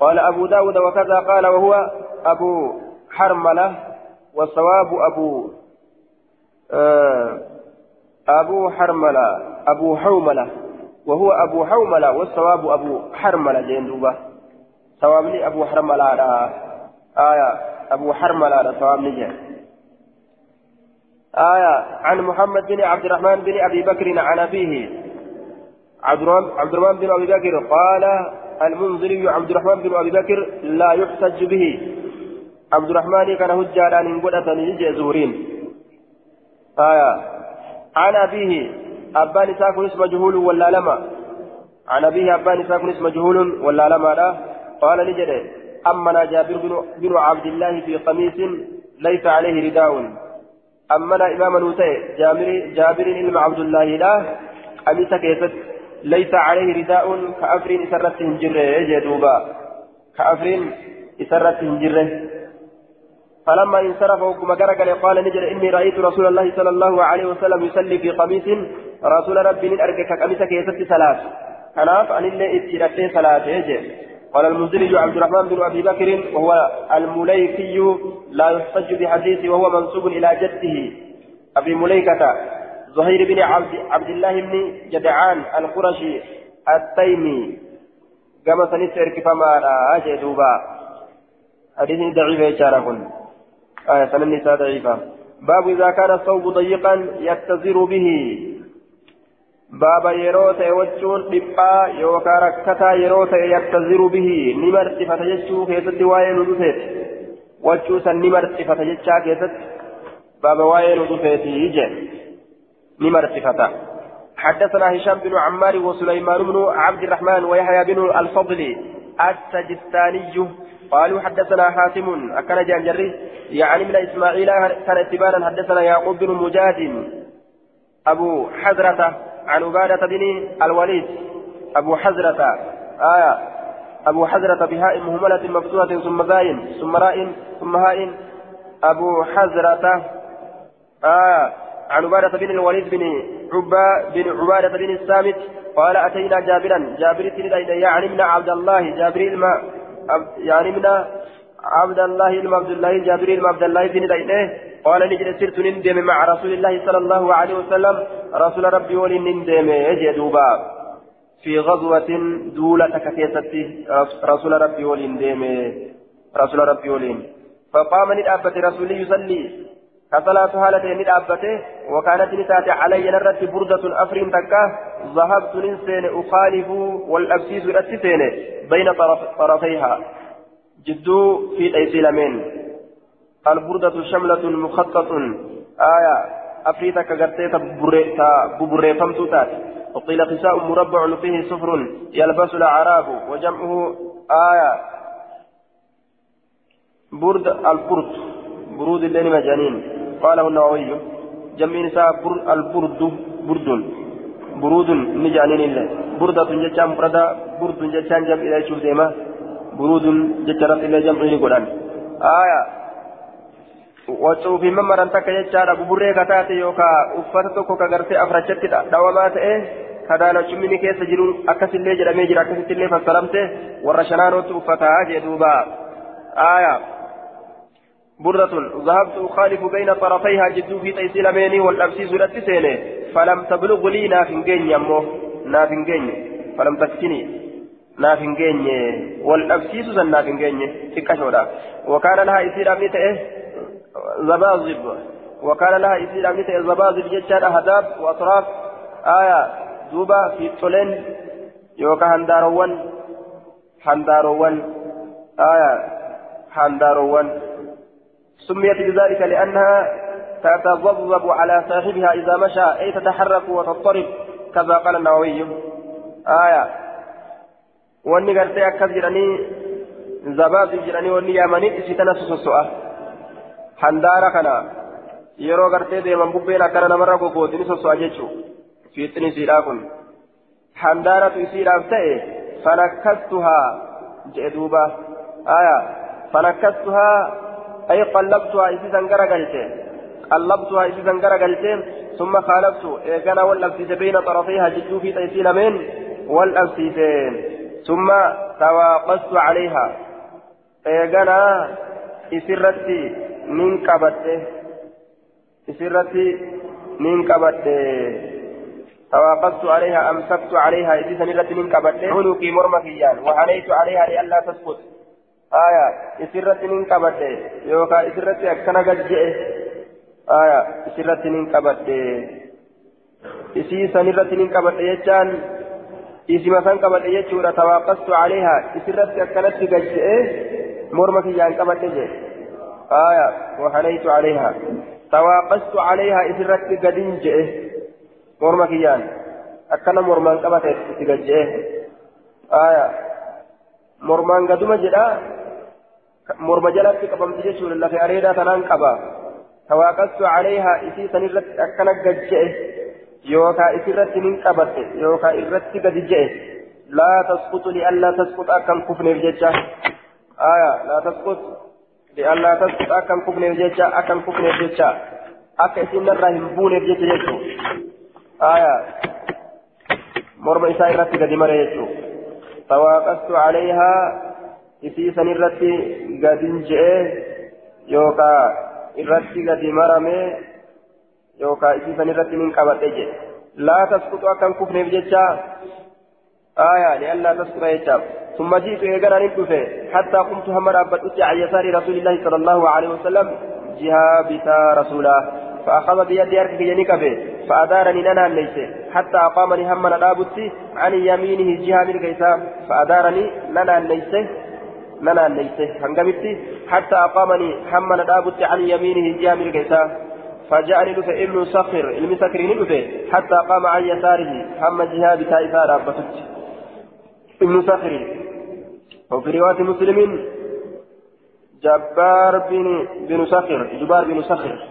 قال أبو داود وكذا قال وهو أبو حرملة والصواب أبو آه أبو حرملة أبو حوملة. وهو أبو حوملة والصواب أبو حرملة جندوبة صوابني أبو حرملة آية أبو حرملة صواب نجي آية عن محمد بن عبد الرحمن بن أبي بكر عن أبيه. عبد الرحمن بن أبي بكر قال المنذري عبد الرحمن بن أبي بكر لا يحتج به. عبد الرحمن كان هجالا من قدة يجي زورين آية عن أبيه. أبان ساكن اسم مجهول ولا لما؟ عن أبيه أبان ساكن اسم مجهول ولا لما لا؟ قال نجد أمنا جابر بن عبد الله في قميص ليس عليه رداء. أمنا إمام نوتي جابر جابر إلما عبد الله لا أميس كيست ليس عليه رداء كأفرين إسرت هنجره جدوبا كأفرين إسرت هنجره فلما انصرف وكما قال قال نجد إني رأيت رسول الله صلى الله عليه وسلم يصلي في قميص رسول ربي من أرجك كميس كيست ثلاث كناف أن اللي إتشرت ثلاث يجي قال المنزلي عبد الرحمن بن أبي بكر وهو المليكي لا يحتج بحديثه وهو منسوب إلى جده. أبي مليكة زهير بن عبد, عبد الله بن جدعان القرشي التيمي. كما كيف ما راى دوبا. حديث ضعيف يشاركون آية سنن ضعيفة. باب إذا كان الثوب ضيقا يتزر به. Baaba yeroo ta'e wachuun dhiphaa yookaan rakkataa yeroo ta'e yattaziru bihi ni marxifata jechuu keessatti waa'ee nu dhufeeti wachuu san ni marxifata jechaa keessatti baaba waa'ee nu dhufeeti je ni marxifata حدثنا هشام بن عمار وسليمان بن عبد الرحمن ويحيى بن الفضل السجستاني قالوا حدثنا حاتم أكن جانجري يعني من إسماعيل كان اتبانا حدثنا يعقوب بن مجاد أبو حزرة عن عبادة بن الوليد أبو حزرة آية أبو حزرة بهاء مهملة مفتوحة ثم زاين ثم راء ثم هاء. أبو حزرة آية عن عبادة بن الوليد بن عبا بن عبادة بن السامت قال أتينا جابرا جابر يعني من عبد الله جابر يعني من عبد الله بن عبد الله جابر بن عبد الله بن دينه قال نجد سرت نندم مع رسول الله صلى الله عليه وسلم. رسول ربي ولي نندم يجدوبا في غزوة دولة كثيرة. رسول ربي ولي نندم. رسول ربي ولي. فقام ندابة رسول يصلي. كصلاة هالتين ندابته وكانت نتاتي علي نرت بردة أفرين تكا. ذهبت ننسين أخالف والأبسيس الأسسين بين طرف طرفيها. جدو في أيسيلمين البردة شملة مخطط. آية أفريتا كغرتيتا ببري فمتوتات وقيل قساء مربع فيه صفر يلبس الأعراب وجمعه. آية برد البرد برود الليل مجانين. قاله النووي جمع نساء البرد برد. برود مجانين الله بردة جتشان بردا برد جتشان جمع إلى شوف برود جتشان إلى جمع إلى آية waccuu fi mammaran takka jechaadha buburree kataate yookaan uffata tokko ka gartee afrachatti dhawamaa ta'e kadaalachummini keessa jiru akkasillee jedhamee jira akkasittillee fassaramte warra shanaanootti uffataa jedhuuba aayaa بردة ذهبت أخالف بين طرفيها جدو في تيسيل ميني والأبسيس لتسيني فلم تبلغ لي نافنجين يمو نافنجين فلم تفتني نافنجين والأبسيس نافنجين تكشودا وكان لها يصير أمني إيه زبازب وكان لها إسير أمنية الزبازب جتشان أهداب وأطراف آية دوبا في طولين يوكا هنداروان هنداروان آية هنداروان سميت بذلك لأنها تتضبب على صاحبها إذا مشى أي تتحرك وتضطرب كذا قال النووي آية واني قلت أكد جراني زبازب جراني واني يامني إسي تنسس السؤال handaara kana yeroo gartee deeman bubbeen akkana namarra gogooti ni sosso'a jechuu fiixni isiidhaa kun handaaratu isiidhaaf ta'e fanakkastuhaa jedhe duuba aya fanakkastuhaa ay qallabtuhaa isiisan gara galte قلبتها إذا زنقر قلتين ثم خالفت إيقنا والأبسيس بين طرفيها جدو في تيسين من والأبسيسين ثم تواقصت عليها إيقنا إسرتي من قبته إسرتي من قبته تواقفت عليها أمسكت عليها إذ سنرت من قبته عنقي مرمكيان وحنيت عليها لئلا تسقط آية إسرت من قبته يوكا إسرت أكنا قد آية إسرت من قبته إسي سنرت من قبته يجان إسما سن قبته يجورا تواقفت عليها إسرت أكنت قد مرمكيان قبته آية وحنيت عليها تواقفت عليها إسرت قد جئه mormaan qabate itti gajjee aya mormaan gaduma jedha morma jalatti qabamti jechuudha lafe areedaa tanaan qaba tawaaqastu calayhaa isii san irratti akkana gajjee yookaa isirratti nin qabatte yookaa irratti gadi je'e laa tasqutu li'allaa tasqut akkan kufneef jecha aya laa tasqut li'allaa akkan kufneef jecha akkan kufneef jecha. Akka isin narraa hin buuneef jecha jechuudha آية مرمى إساء إرتي قد مريت فواقست عليها إسيسا إرتي قد انجئ يوكا إرتي قد مرمي يوكا إسيسا إرتي من قبل لا تسقط أكن كفن بججا آية لئلا تسقط يجاب ثم جئت إيقنا ندفه حتى قمت هم رابط عن يسار رسول الله صلى الله عليه وسلم. جها بتا رسوله. فأخذ بيدي أركب ينكبه فأدارني لنا ليس حتى أقامني هم ندابتي عن يمينه جهة من فأدارني لنا ليس لنا ليس هنقبتي حتى أقامني هم ندابتي عن يمينه جهة من كيسا. فجاءني لفي ابن صخر. المسكرين لفي حتى قام عن يساره. هم جهة بتائفة رابطت ابن صخر وفي رواية مسلم جبار بن بن صخر جبار بن صخر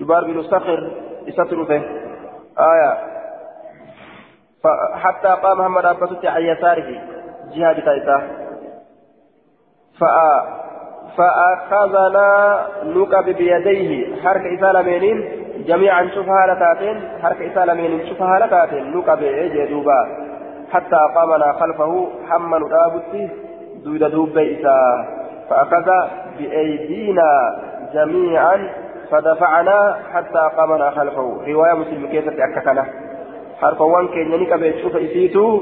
جبار بن صخر به آية. حتى قام محمد أبسط عن يساره جهة تايتا. فأخذنا نقب بيديه حرك إسالمين جميعا شوف هالتاتين حرك إسالمين شوف هالتاتين نقب جدوبا حتى قامنا خلفه حمل دابتي دود دوب بيسا فأخذ بأيدينا جميعا فدفعنا حتى قامنا خلفه. رواية مسلم كيف أككنا حرفوان كين ينك بيتشوف إسيتو.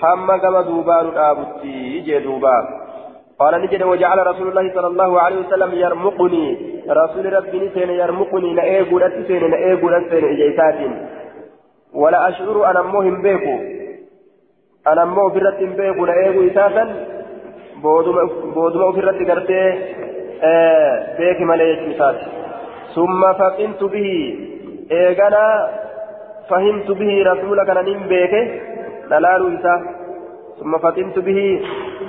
حما كما دوبان آبتي يجي دوبان. قال نجد وجعل رسول الله صلى الله عليه وسلم يرمقني. رسول ربي سين يرمقني. نأيقو لتسين نأيقو لتسين إجيسات ولا أشعر أنا موهم بيكو. أنا مو فرت بيكو نأيقو إساسا بودما فرت قرتي آه بيك مليك مساتي ثم فقمت به إيغانا فهمت به رسولك نم بيك دلالو إسا ثم فقمت به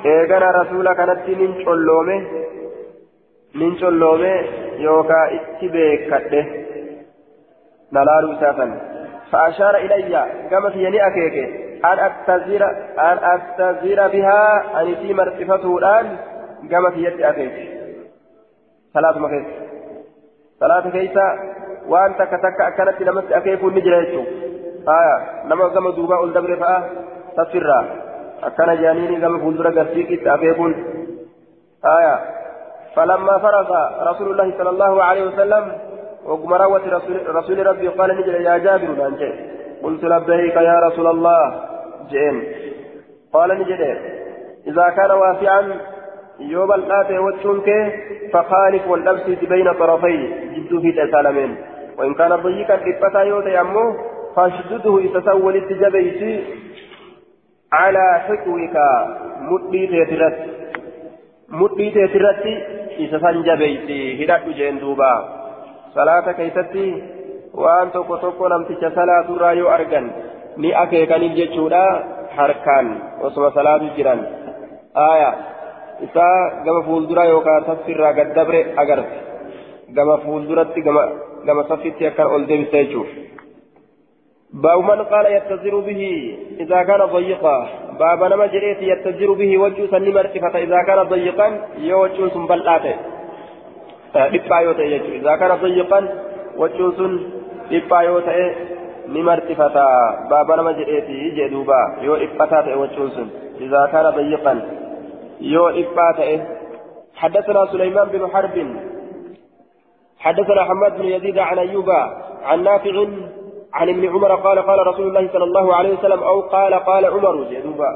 إيغانا رسولك نتي ننشلومه ننشلومه يوكا اتبيك كده دلالو إسا فأشار إلي كما في يني أكيك أن أتزير أن أتزير بها أن في مرتفته الآن كما في يد keessa waan takka takka akkanatti namatti akeekuun ni jira jechuun aya nama gama duubaa ol dabre fa'a saffirraa akkana jaaniini gama fuuldura garsiiqitti akeekuun aya فلما فرغ رسول الله صلى الله عليه وسلم وقم روت رسول, رسول ربي قال نجل يا جابر قلت لبيك يا رسول الله جئن. قال نجل إذا كان واسعا wachuun kee fakaalif wal dhabsiisi bayna طرفي. jidduu fi dhasaalameen وإن كان ضيقا إبتا يوتي أمه فاشدده ولت جبيسي على حكوك. مدي تيترت مدي تيترت جبيسي هدأت جين دوبا. صلاة waan tokko tokko namticha salaaturraa yoo argan ni akeekaniif jechuudha harkaan osuma salaatu jiran aayaa isaa gama fuulduraa yookaan saffirraa gad dabre agarte gama fuulduratti gama saffitti akkan ol deebisa jechuudha. باب من قال يتزر به إذا كان ضيقا باب نما جريت يتزر به وجه سنمر فإذا كان ضيقا يوجه سنبلاته dhiphaa yoo ta'e jechuudha izaa kana ni martifata baaba nama jedheeti jee duuba. Yoo dhiphataa ta'e wachuun sun. Kana dayiqan. Yoo dhiphaa ta'e. حدثنا سليمان بن حرب حدثنا حماد بن يزيد عن أيوب عن نافع عن ابن عمر قال قال رسول الله صلى الله عليه وسلم أو قال قال عمر جدوبا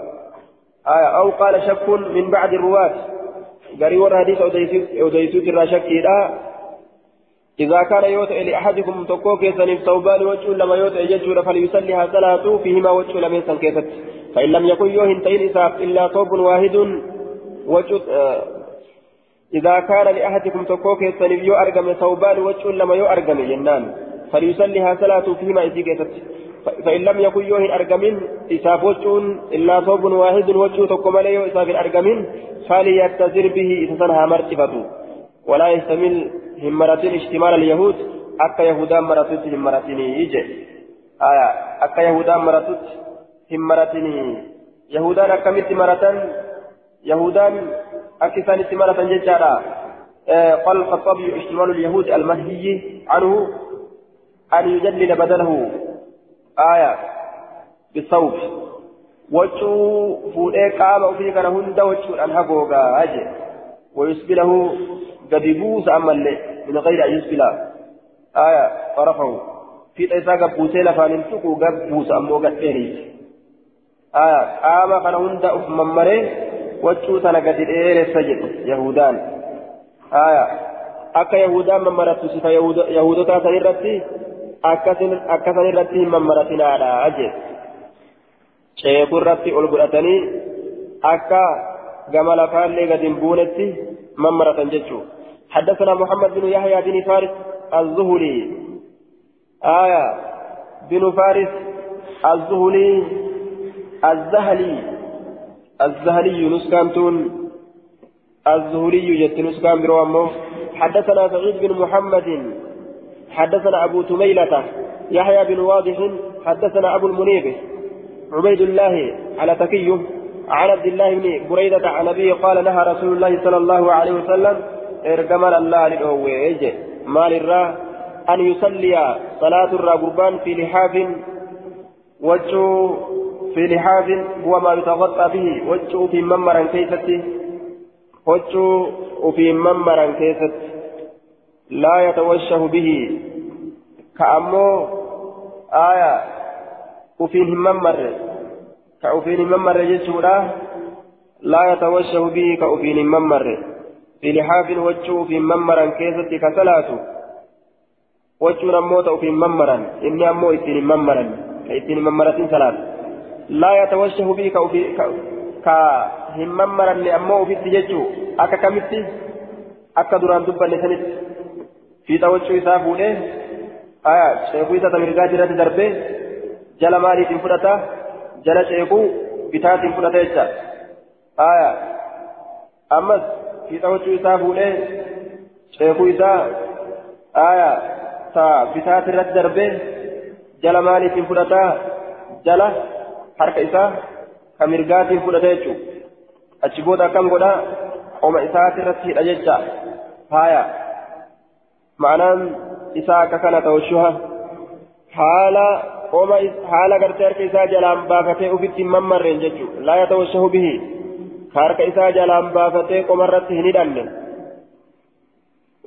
آية أو قال شك من بعد الرواة قريب حديث أوديسوت الراشك إذا كان يوتئ لأحدكم تقوك يسنف ثوبان وجه لما يوتئ يجور فليصليها صلاة فيهما وجه لم يسن كيست فإن لم يكن يوهن تين إساف إلا ثوب واحد وجه إذا كان لأحدكم تقوك يسنف يو أرقم ثوبان وجه لما يو أرقم جنان فليصليها صلاة فيما إذا كيست فإن لم يكن يوهن أرقم إساف وجه إلا ثوب واحد وجه تقوم ليو إساف أرقم فليتزر به إذا سنها مرتفته. ولا يستمل همرتين اشتمال اليهود أكا يهودا مرتوت همرتين يجي آية أكا يهودا مرتوت همرتين يهودا أكملت مرتين يهودا أكثر مرتين ججارا آه قال الخطابي اشتمال اليهود المنهي عنه أن يجلل بدنه آية بالصوت وجهه فوئي قام وفيه كان هند وجهه أنهبوغا أجي ويسبله قد يبوس أما اللي من غير أن يسبل آية طرفه في تيسا قبوسي لفان انتقو قبوس أمو قد إيريس آية قام كان هند أفمم مري وجهه سنة قد إيريس سجد يهودان آية yahudaan mammarattu sifa yahudotaa san irratti akkasan irratti hin mammaratinaadha jee ceeku irratti ol godhatanii akka gama lafaallee gad hin buunetti mammaratan jechuu حدثنا محمد بن يحيى بن فارس الزهري. آية. بن فارس الزهري. الزهلي الزهلي نسكانتون. الزهري جت نسكان بروامو حدثنا سعيد بن محمد. حدثنا أبو تميلة. يحيى بن واضح. حدثنا أبو المنيب. عبيد الله على تكيه عن عبد الله بن بريدة عن أبيه قال نهى رسول الله صلى الله عليه وسلم ارجمل الله للأويج مال الرا أن يصلي صلاة الرا قربان في لحاف وجه في لحاف هو ما يتغطى به وجه في ممرا كيفتي وجه في ممرا كيفت لا يتوشه به كأمو آية وفيه ممر كأفين ممر جسودا لا يتوشه به كأفين ممر في لحاف وجه في ممرا كيست كسلاته وجه نموت في ممرا إني أمو إتين ممرا إتين ممرة ثلاث لا يتوشه كأفين كهم ممرا لأمو في التججو أكا كمتي أكا دران دبا نسنت في توجه إسافه آية شيخو إسا تمرقات رد دربه. جل مالي تنفرته jala ceekuu bitaatiin fudhate jecha aya ammas fiixa huccuu isaa fuudhee ceekuu isaa aya ta bitaati irratti darbee jala maaliitiin fudhataa jala harka isaa ka mirgaatiin fudhate jechuu achi booda akkam godhaa qoma isaati irratti hidha jecha haya ma'anaan isaa akka kana ta'ushuha haala قوم حال غرتي ارك إسا جلان بافتي وفيت ممرين ججو لا يتوشه به كارك إسا جلان بافتي قوم رته ندن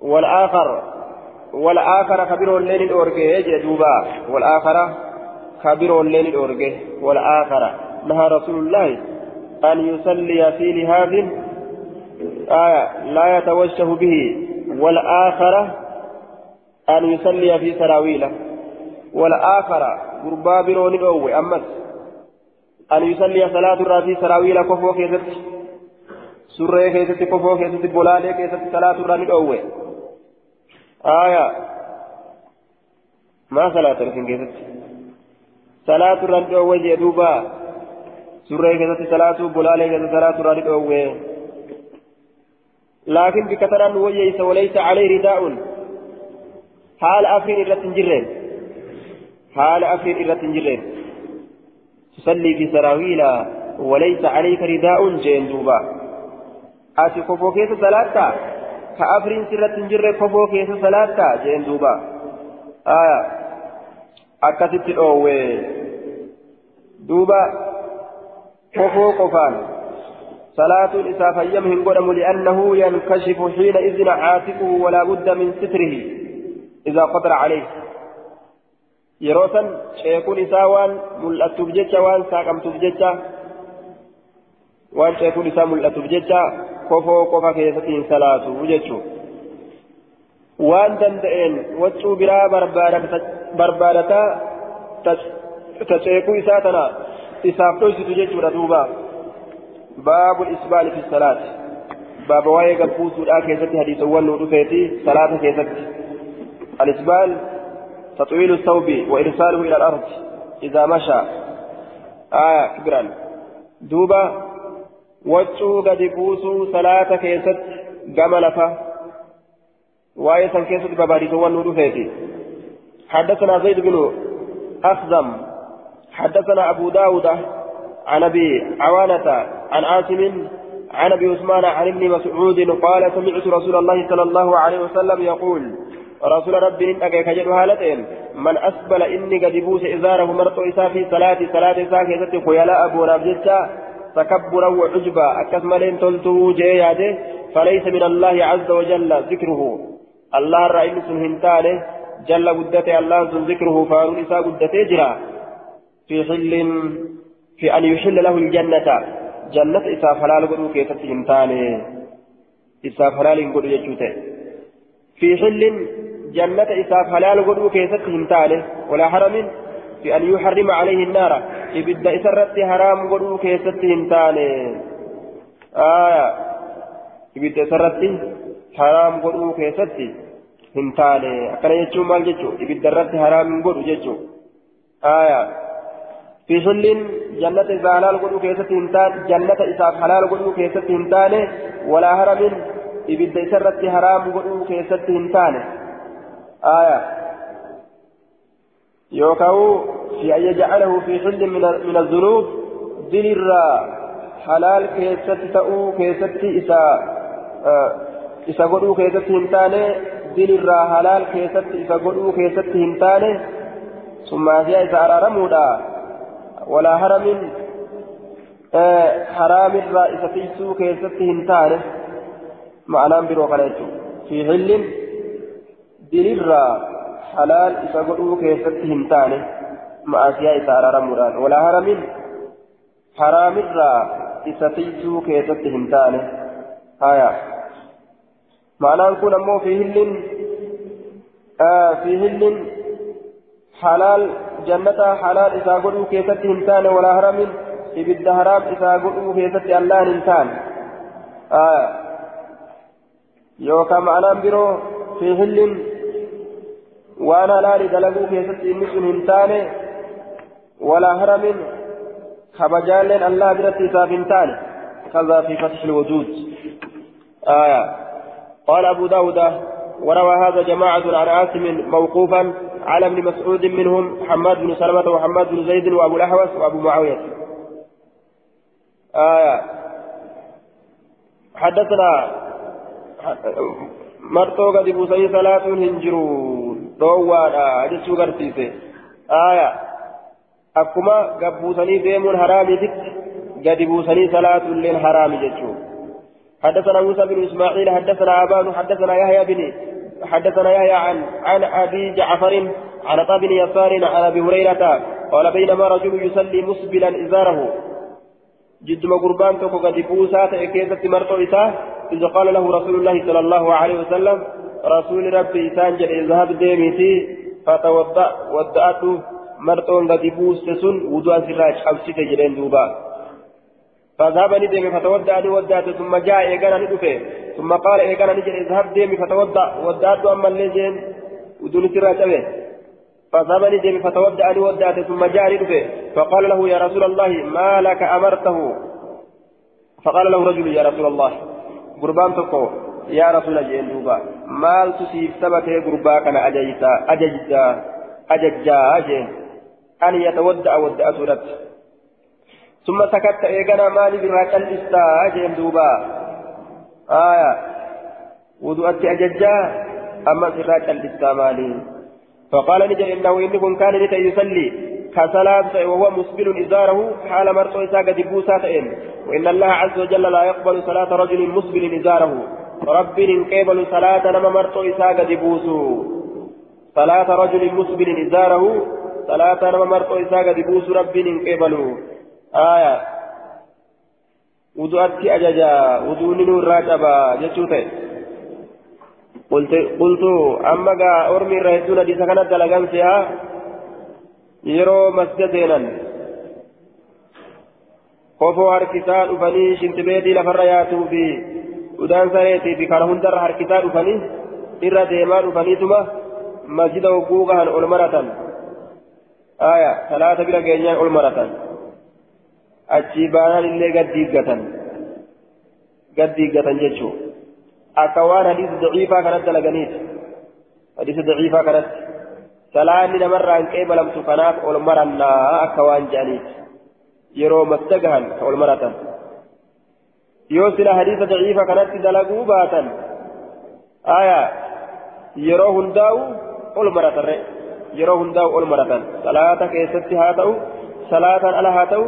والآخر والآخر خبير الليل الأورجي جدوبا والآخر خبير الليل الأورجي والآخر نهى رسول الله أن يصلي في لهذه آية لا يتوشه به والآخر أن يصلي في سراويله والآخر غربا بروني أوي أمس أن يصلي صلاة الرافي سراويل كفو كيست سرية كيست كفو كيست بولالي كيست صلاة الرافي أوي آية. ما صلاة الرافي كيست صلاة الرافي أوي جدوبا سرية كيست صلاة بولالي كيست صلاة الرافي أوي لكن بكثرة ويس وليس عليه رداء. حال أفرين الرتنجرين حال أفرد إرة جرين. تصلي في سراويل وليس عليك رداء جين دوبا. أتي كفو كيس كأفرين سرة جرة كفو كيس صلاة جين دوبا. آية. أكتت الأوي دوبا. كفو قفان صلاة الإساء فيمهم قدم لأنه ينكشف حينئذ عاتقه ولا بد من ستره إذا قدر عليه. يروسا شيكون إساء وان ملأتف جتشا وان ساقمتف جتشا وان شيكون إساء ملأتف جتشا كفو قفا كيستين صلاة وجتشو waan danda'een waccuu biraa barbaadataa taceekuu isaa tana isaaf dhoysitu jechuudha duuba. باب الإسبال في الصلاة باب واي قبوس الآن كيست حديث ونو دفيتي صلاة كيست الإسبال تطويل الثوب وإرساله إلى الأرض إذا مشى. آية كبرا دوبا وجهه قد يبوس صلاة كيست قملفة سن كيست بباريس ونو دفيتي حدثنا زيد بن أخزم. حدثنا أبو داود عن أبي عوانة عن عاصم عن أبي عثمان عن ابن مسعود قال سمعت رسول الله صلى الله عليه وسلم يقول رسول ربي إن أجاك جد هالتين من أسبل إني قد بوس إزاره مرت إسا في صلاة صلاة إسا كيست خيلاء أبو رابجتا تكبرا وعجبا أكثملين تلته جياده فليس من الله عز وجل ذكره. الله الرئيس هنتانه. جل قدته الله ذكره. فارون إسا قدته جرا. في حل في أن يحل له الجنة. جنة إساف حلال قدو كيست هنتاني إساف حلال قدو يجوته في حل جنة إساف حلال قدو كيست هنتاني ولا حرم في أن يحرم عليه النار إبدا إسرت حرام قدو كيست هنتاني آية إبدا إسرت حرام قدو كيست هنتاني أكنا يجو مال جيجو إبدا رت حرام قدو جيجو آية في حل جنة إذا حلال قدو كيست هنتان جنة إذا حلال قدو كيست هنتان ولا هرم إبدا سرت حرام قدو كيست هنتان آية. يوكاو في أن يجعله في حل من من الذنوب؟ دلر حلال كيست تأو كيست إسا آه إسا قدو كيست هنتان دلر حلال كيست إسا قدو كيست هنتان ثم هي إسا أرارمودا. ولا هرم آه حرام الرئيس في سوق يسته هنتانه معنى برو قليتو في حل دليل حلال إذا قلوا كيسته هنتانه مع أشياء إسارة رمضان ولا هرم حرام الرئيس في سوق يسته هنتانه هايا معنى نكون أمو في هل آه في هل حلال جنة حلال إذا قلوا كيست هنتان ولا هرم إبد هرام إذا قلوا كيست الله هنتان آه يوكا معنى برو في هل وأنا لا لدلقوا كيست إنس هنتان ولا هرم خبجال الله برت إذا هنتان كذا في فتح الوجود. آية. قال أبو داود وروى هذا جماعة عن عاصم موقوفا على ابن مسعود منهم حماد بن سلمة وحماد بن زيد وأبو الأحوص وأبو معاوية. آية. حدثنا مرتو قد بوسي صلاة هنجرون. آية أكما قد بوسني ديمون حرامي دك قد بوسني صلاة لين حرامي جسو حدثنا موسى بن إسماعيل حدثنا أبان حدثنا يحيى بن حدثنا يحيى عن عن ابي جعفر عن عطاء يسار عن ابي هريره قال بينما رجل يصلي مسبلا ازاره جدما قربان توكو قد بوسا تأكيدت مرتو إذا قال له رسول الله صلى الله عليه وسلم رسول ربي إسان جل اذهب ديميتي فتوضأ ودأته مرتو قد بوسسن وضوء سراج حبسيت جلين دوبا. فذهب ندم فتودع ودعت ثم جاء إيقانا ندفه ثم قال إيقانا نجل اذهب ديمي فتودع ودعت أما الليجين ودون سرى شبه فذهب ندم فتودع ودعت ثم جاء ندفه فقال له يا رسول الله ما لك أمرته؟ فقال له رجل يا رسول الله قربان تقو يا رسول الله دوبا مال تسيف ثبته قربا كان أججتا أججتا أججا أجن أن يتودع ودع سورته ثم سكت إيقنا مالي برا كالإستا أجين دوبا آية وضوءت أججا أما سراج الاستعمالي فقال نجل إنه إنكم كان يصلي كصلاة وهو مسبل إزاره حال مرتو إساق دبوسا فإن وإن الله عز وجل لا يقبل صلاة رجل مسبل إزاره رب قبل صلاة نما مرتو إساق دبوسو صلاة رجل مسبل إزاره صلاة نما مرتو إساق دبوسو رب قبل آية wuduuni nurraa qaba jechuu ta'e qultu amma gaa ormi irra hedduun hadiisa kanatti dalagan seha yeroo masjida seenan kofoo harkisaa dhufanii shintibeetii lafarra yaatuu fi udaan sareetii fi kana hundarra harkisaa dhufanii irra deemaa dhufaniituma masjida hogguu gahan ol maratan aya salaata bira geenyaan ol maratan achii baanaan illee gad diiggatan gad diiggatan jechuun akka waan hadiisa daciifaa kanatti dalaganiiti hadiisa daciifaa kanatti salaanni namarraa hin qeebalamtu kanaaf ol marannaa akka waan jedhaniiti yeroo masda gahan ol maratan yoo sila hadiisa daciifaa kanatti dalaguu baatan aya yeroo hundaa'u ol maratarre yeroo hundaa'u ol maratan salaata keessatti haa ta'u salaataan ala haa ta'u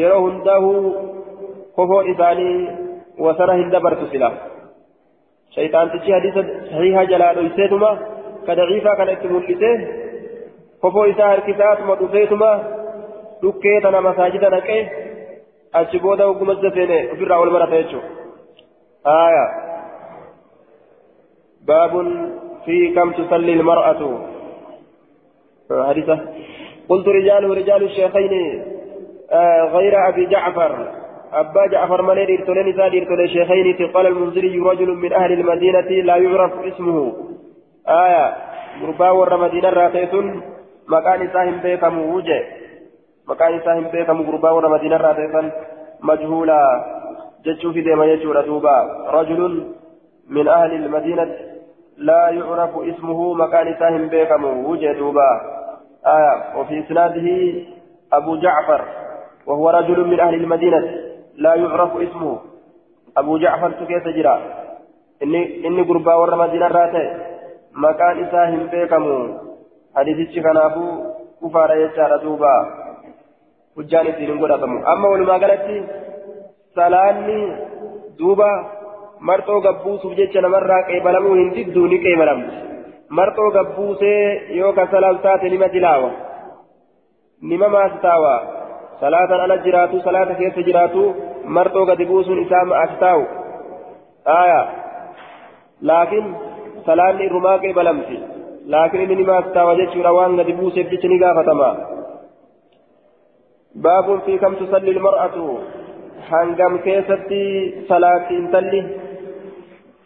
yeroo hundaa'u kofoon isaanii wasana hin dabartu sila shayxaantichi hadiisa sahiha jalaa dhoyseetuma ka daciifaa kana itti mul'ise kofoo isaa achi booda ogguma seene ofirraa ol marata jechuudha. Aya. باب في كم تصلي المرأة حديثة قلت رجال رجال الشيخين غير أبي جعفر أبا جعفر مالي ديرتولين إذا ديرتولين شيخين قال المنذري رجل من أهل المدينة لا يعرف اسمه آية غربا ور مدينة راتيتون مكان ساهم بيكم وجه مكان ساهم بيكم غربا ور مدينة راتيتون مجهولا جتشو في ديما يجور دوبا رجل من أهل المدينة لا يعرف اسمه مكان ساهم بيكم وجه دوبا آية وفي إسناده أبو جعفر وهو رجل من أهل المدينة لا يعرف اسمه أبو جعفر تكيس جرا إني إني قربا ور مدينة راتي مكان إساهم بيكمو حديث كنافو كفار يجار دوبا hujjaan ittiin hin godhatamu amma walumaa galatti salaanni duuba marxoo gabbuusuuf jecha namarraa qeebalamuu hin didduu ni qeebalamti marxoo gabbuusee yoo ka salaam taate nima dilaawa nima maasitaawa salaatan ala jiraatu salaata keessa jiraatu marxoo gadi buusuun isaa ma'as taa'u aya laakiin salaanni irrumaa qeebalamti laakiin inni ni maas taawa jechuudha waan gadi buuseef jecha ni gaafatama baabun fi kam tusalli ilmar'atu hangam keessatti salaatti intalli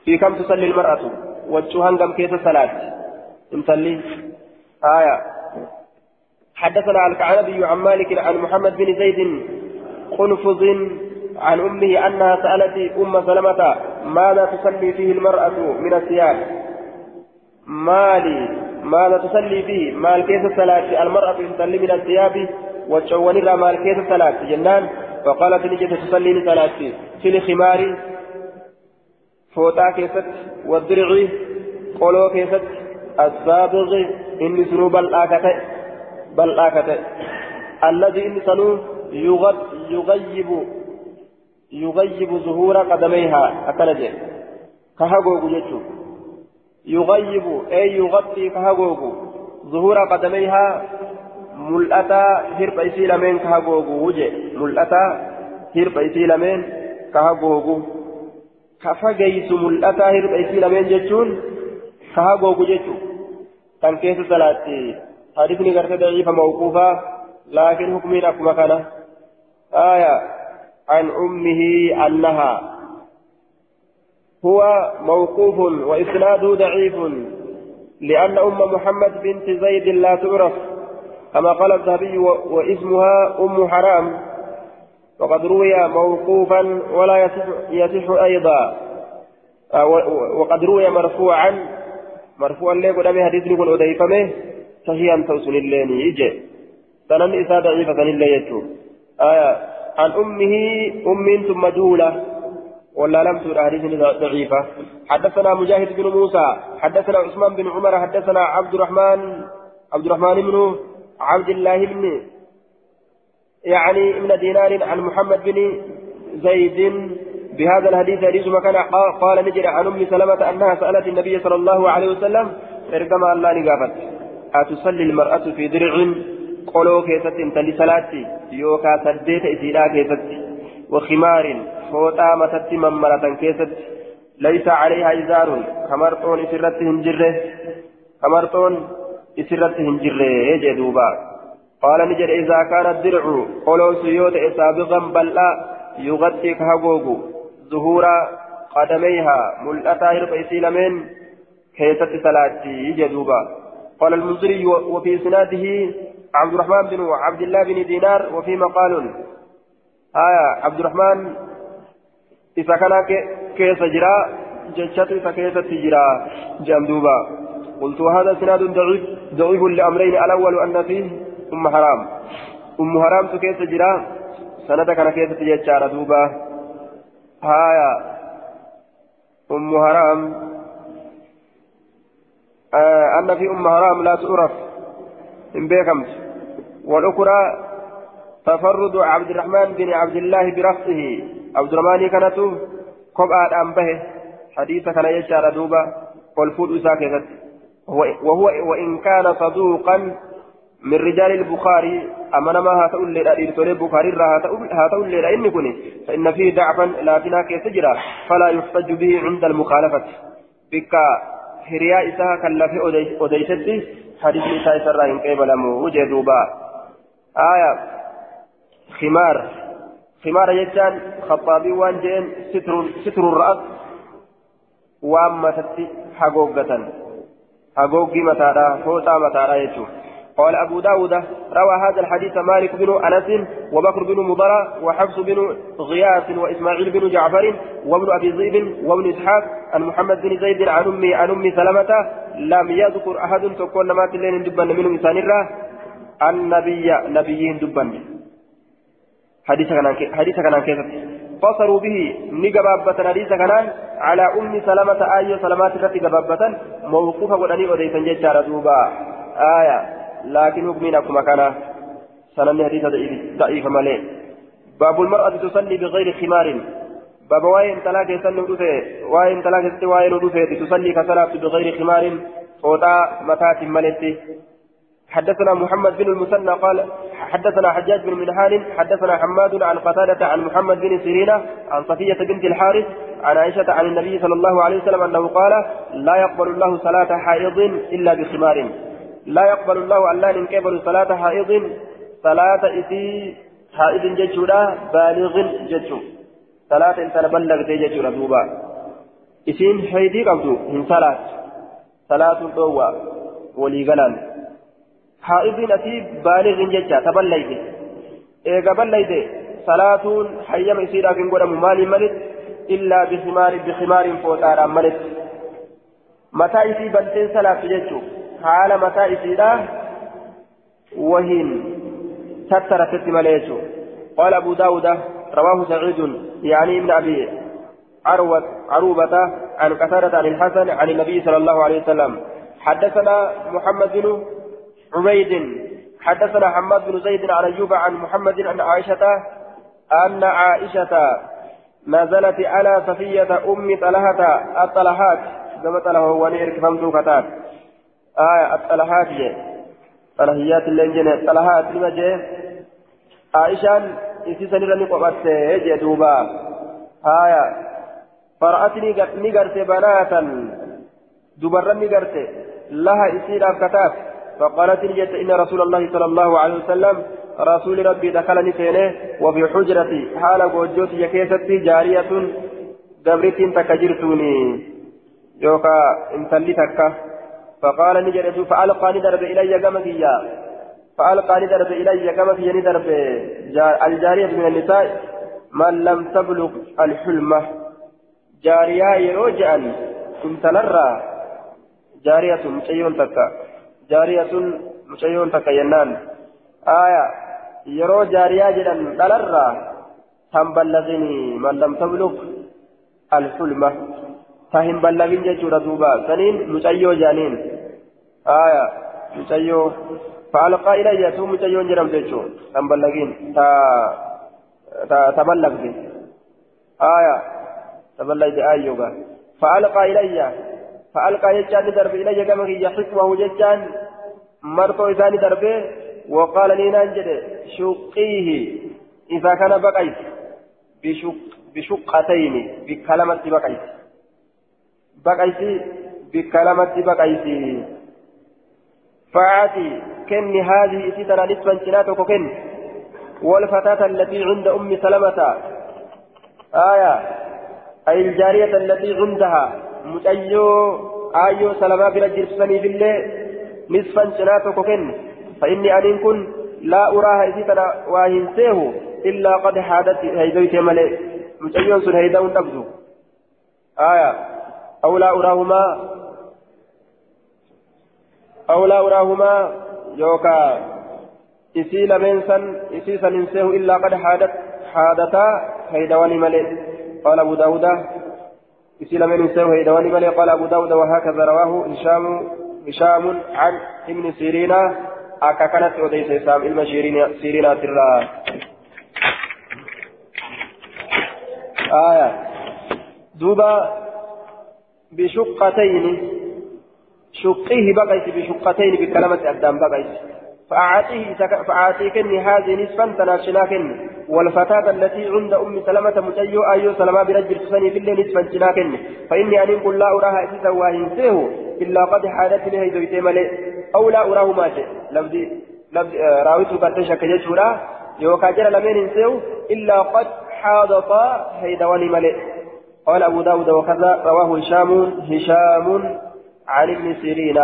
fi kam tusalli ilmar'atu wachuu hangam keessa salaatti intalli aya حدثنا الكعنبي عن مالك عن محمد بن زيد قنفذ عن أمه أنها سألت أم سلمة ماذا تصلي فيه المرأة من الثياب؟ مالي. ماذا تصلي فيه؟ مال كيس الصلاة. المرأة تصلي من الثياب. وتشونر مال كيس الصلاة جنان. فقالت نجد تصلي صلاة في الخمار فوتا كيست والدرع قولو كيست السابغ إني سنوب الآكتة بل آكته الذي إن سنو يغيب يغيب ظهور قدميها. أكنجه كهجوج جتو يغيب أي يغطي كهجوج ظهور قدميها ملأتا هرب إسيلمين كهجوج وجه ملأتا هرب إسيلمين كهجوج كفجيس ملأتا هرب إسيلمين جتون كهجوج جتو كان كيس ثلاثة حديثني قرت ضعيفة موقوفة لكن حكمين أكما كان آية عن أمه أنها هو موقوف وإسناده ضعيف لأن أم محمد بنت زيد لا تعرف كما قال الذهبي واسمها أم حرام وقد روي موقوفا ولا يصح, أيضا. آه، وقد روي مرفوعا مرفوعا ليه قد حديث يقول أديفمه صحيحا توصل اللين يجي سنن إساء ضعيفة اللين يجو آية عن أمه أم ثم جولة ولا لم تر حديث ضعيفة. حدثنا مجاهد بن موسى حدثنا عثمان بن عمر حدثنا عبد الرحمن عبد الرحمن بن عبد الله بن يعني ابن دينار عن محمد بن زيد. بهذا الحديث حديث مكان قال نجري عن أم سلمة أنها سألت النبي صلى الله عليه وسلم ارجما الله نقافت. أتصلي المرأة في درع قولو كيست انتلي صلاتي يوكا سديت إسيدا كيست. وخمار فوتا متت ممرة كيست. ليس عليها إزار. كمرطون إسرت هنجره. كمرطون إسرت هنجره جدوبا قال نجر إذا كان الدرع قولو سيوت سابقا بل يغطي كهبوغو ظهور قدميها ملأتا هرب إسيلمين كيست صلاتي جدوبا قال المنذري وفي سناده عبد الرحمن بن عبد الله بن دينار وفي مقال آية عبد الرحمن إذا كان كيس جرا جشت إذا كيس تجرا جندوبا قلت هذا سناد ضعيف ضعيف لأمرين الأول أن فيه أم حرام. أم حرام كيس جرا سند كان كيس تجرا دوبا. آية أم حرام. آه أن في أم حرام لا تعرف. إن بيكمت. والأخرى تفرد عبد الرحمن بن عبد الله برفسه عبد الرحمن كانت كبعة أنبه حديث كان يشار دوبا. والفود ساكتت وهو وإن كان صدوقا من رجال البخاري أمنا ما هاتؤل لأديرتولي البخاري هاتؤل لأن كني فإن فيه ضعفا لكنها كيسجرا فلا يحتج به عند المخالفة. بك هرياء إساها كاللفي أديستي حديث إساء سرائن قبل وجدوبا آية. خمار. خمار يجان. خطابي وان جين ستر, ستر الرأس. وأما تتي حقوقة حقوقي متارا فوتا متارا يجو قال أبو داود روى هذا الحديث مالك بن أنس وبكر بن مضرة وحفص بن غياث وإسماعيل بن جعفر وابن أبي ذئب وابن إسحاق عن محمد بن زيد عن أمي عن أمي سلمة لم يذكر أحد تكون ما تلين دبا منهم إنسان النبي نبيين دبا حديث كان حديث كان كيف فصلوا به نجبابة حديث كان على أم سلمة آية سلمات رتي جبابة موقوفة ودني أديسن جيتشار دوبا. آية لكن حكمين أكما كان سنن حديث ضعيف مالي. باب المرأة تصلي بغير خمار. باب واين تلاك يسلم دفه واين تلاك يسلم واين دفه تصلي كصلاة بغير خمار. فوتا متات ملتي حدثنا محمد بن المثنى قال حدثنا حجاج بن منهال حدثنا حماد عن قتادة عن محمد بن سيرين عن صفية بنت الحارث عن عائشة عن النبي صلى الله عليه وسلم أنه قال لا يقبل الله صلاة حائض إلا بخمار. لا يقبل الله ألا قبل صلاة حائض. صلاة إتي حائض ججولا بالغ ججو. صلاة إنسان بلغ ججولا دوبا. إسين حيدي قبضو من صلاة صلاة الضوء ولي قلال حائض أتي بالغ ججا تبلغ إيقا بلغ صلاة حيما يصير في قدم مالي ملت إلا بخمار بخمار فوتارا ملت متى إتي بلتين صلاة ججو حال متى إسيرا؟ وهن. سترت مليسو قال أبو داود رواه سعيد يعني ابن أبي عروة عروبة عن قتادة عن الحسن عن النبي صلى الله عليه وسلم. حدثنا محمد بن عبيد. حدثنا حماد بن زيد عن أيوب عن محمد عن عائشة أن عائشة نزلت على صفية أم طلحة الطلحات. كما طلحة ونير كفمت كتاب آية الطلحات جي. طلحيات اللي جنة طلحات لما جي. عائشان إسي سنرى نقبت جي دوبا. آية فرأتني نقرت بناتا. دبرا نقرت لها إسير كتاب فقالت جت إن رسول الله صلى الله عليه وسلم رسول ربي دخلني سينه وفي حجرتي حال وجوتي يكيستي جارية دبرت تكجرتوني يوكا انتلي تكا فقال نجد فألقى ندرب إلي كما فيا فألقى ندرب إلي كما فيا ندرب. الجارية من النساء من لم تبلغ الحلمة جارية يروجعا كنت نرى جارية مشيون تكا جارية مشيون تكا ينان آية يرو جارية جدا نرى تنبلغني من لم تبلغ الحلمة تهم بلغين جيشورا دوبا سنين مجيو جانين آية مجيو فألقى إلي تو مجيو جرم جيشو تهم بلغين تا تبلغ آية تبلغ دي آيوغا فألقى إلي فألقى يجان درب إلي كما يحكمه ججان مرتو إذاني دربه وقال لي نانجد شقيه. إذا كان بقيت بشق بشقتين بكلمة بقيت. بقيت بكلمة بقيت. فأعطي كن هذه إتتنا نسبا جناتك كن. والفتاة التي عند أم سلمة. آية أي الجارية التي عندها. متأيو آيو سلمة برجل سني بالله نصفا جناتك كن فإني أن كن لا أراها إتتنا واهنسيه إلا قد حادت هيدويت ملئ متأيون سن هيدون تبدو آية أو لا أراهما أو لا أراهما يوكا إسي لمنسا إسي سننسيه إلا قد حادت حادتا هيدوان ملئ قال أبو داود إسي لمنسيه هيدوان ملئ قال أبو داود وهكذا رواه هشام هشام عن ابن سيرين. أكا كانت أوديس إسلام إلما سيرين سيرين ترى. آية. دوبا بشقتين. شقيه بقيت بشقتين بكلمة أدام بقيت. فأعطيه فأعطيكني هذه نصفا تناشناكن والفتاة التي عند أم سلمة متيو أيو سلمة برجل تسني في الليل نصفا جناكن فإني أن قل لا أراها إذا واهنسيه إلا قد حالت له دويتي ملئ أو لا أراه مات لفظي لفظي راويته قد تشك يجورا يوكا جرى لمن انسيه إلا قد حاضطا هيدواني ملئ. قال أبو داود وكذا. رواه هشام هشام عن ابن سيرين.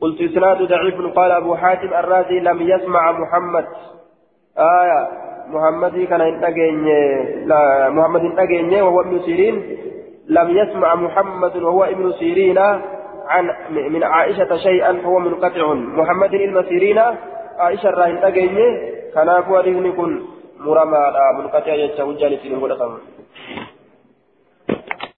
قلت إسناد ضعيف. قال أبو حاتم الرازي لم يسمع محمد. آية. محمد كان لا محمد ينتقين وهو ابن سيرين. لم يسمع محمد وهو ابن سيرين عن من عائشة شيئا فهو منقطع. محمد المسيرين عائشة راهن تقين كان أكو كن مرمى منقطع يتشوجان سنين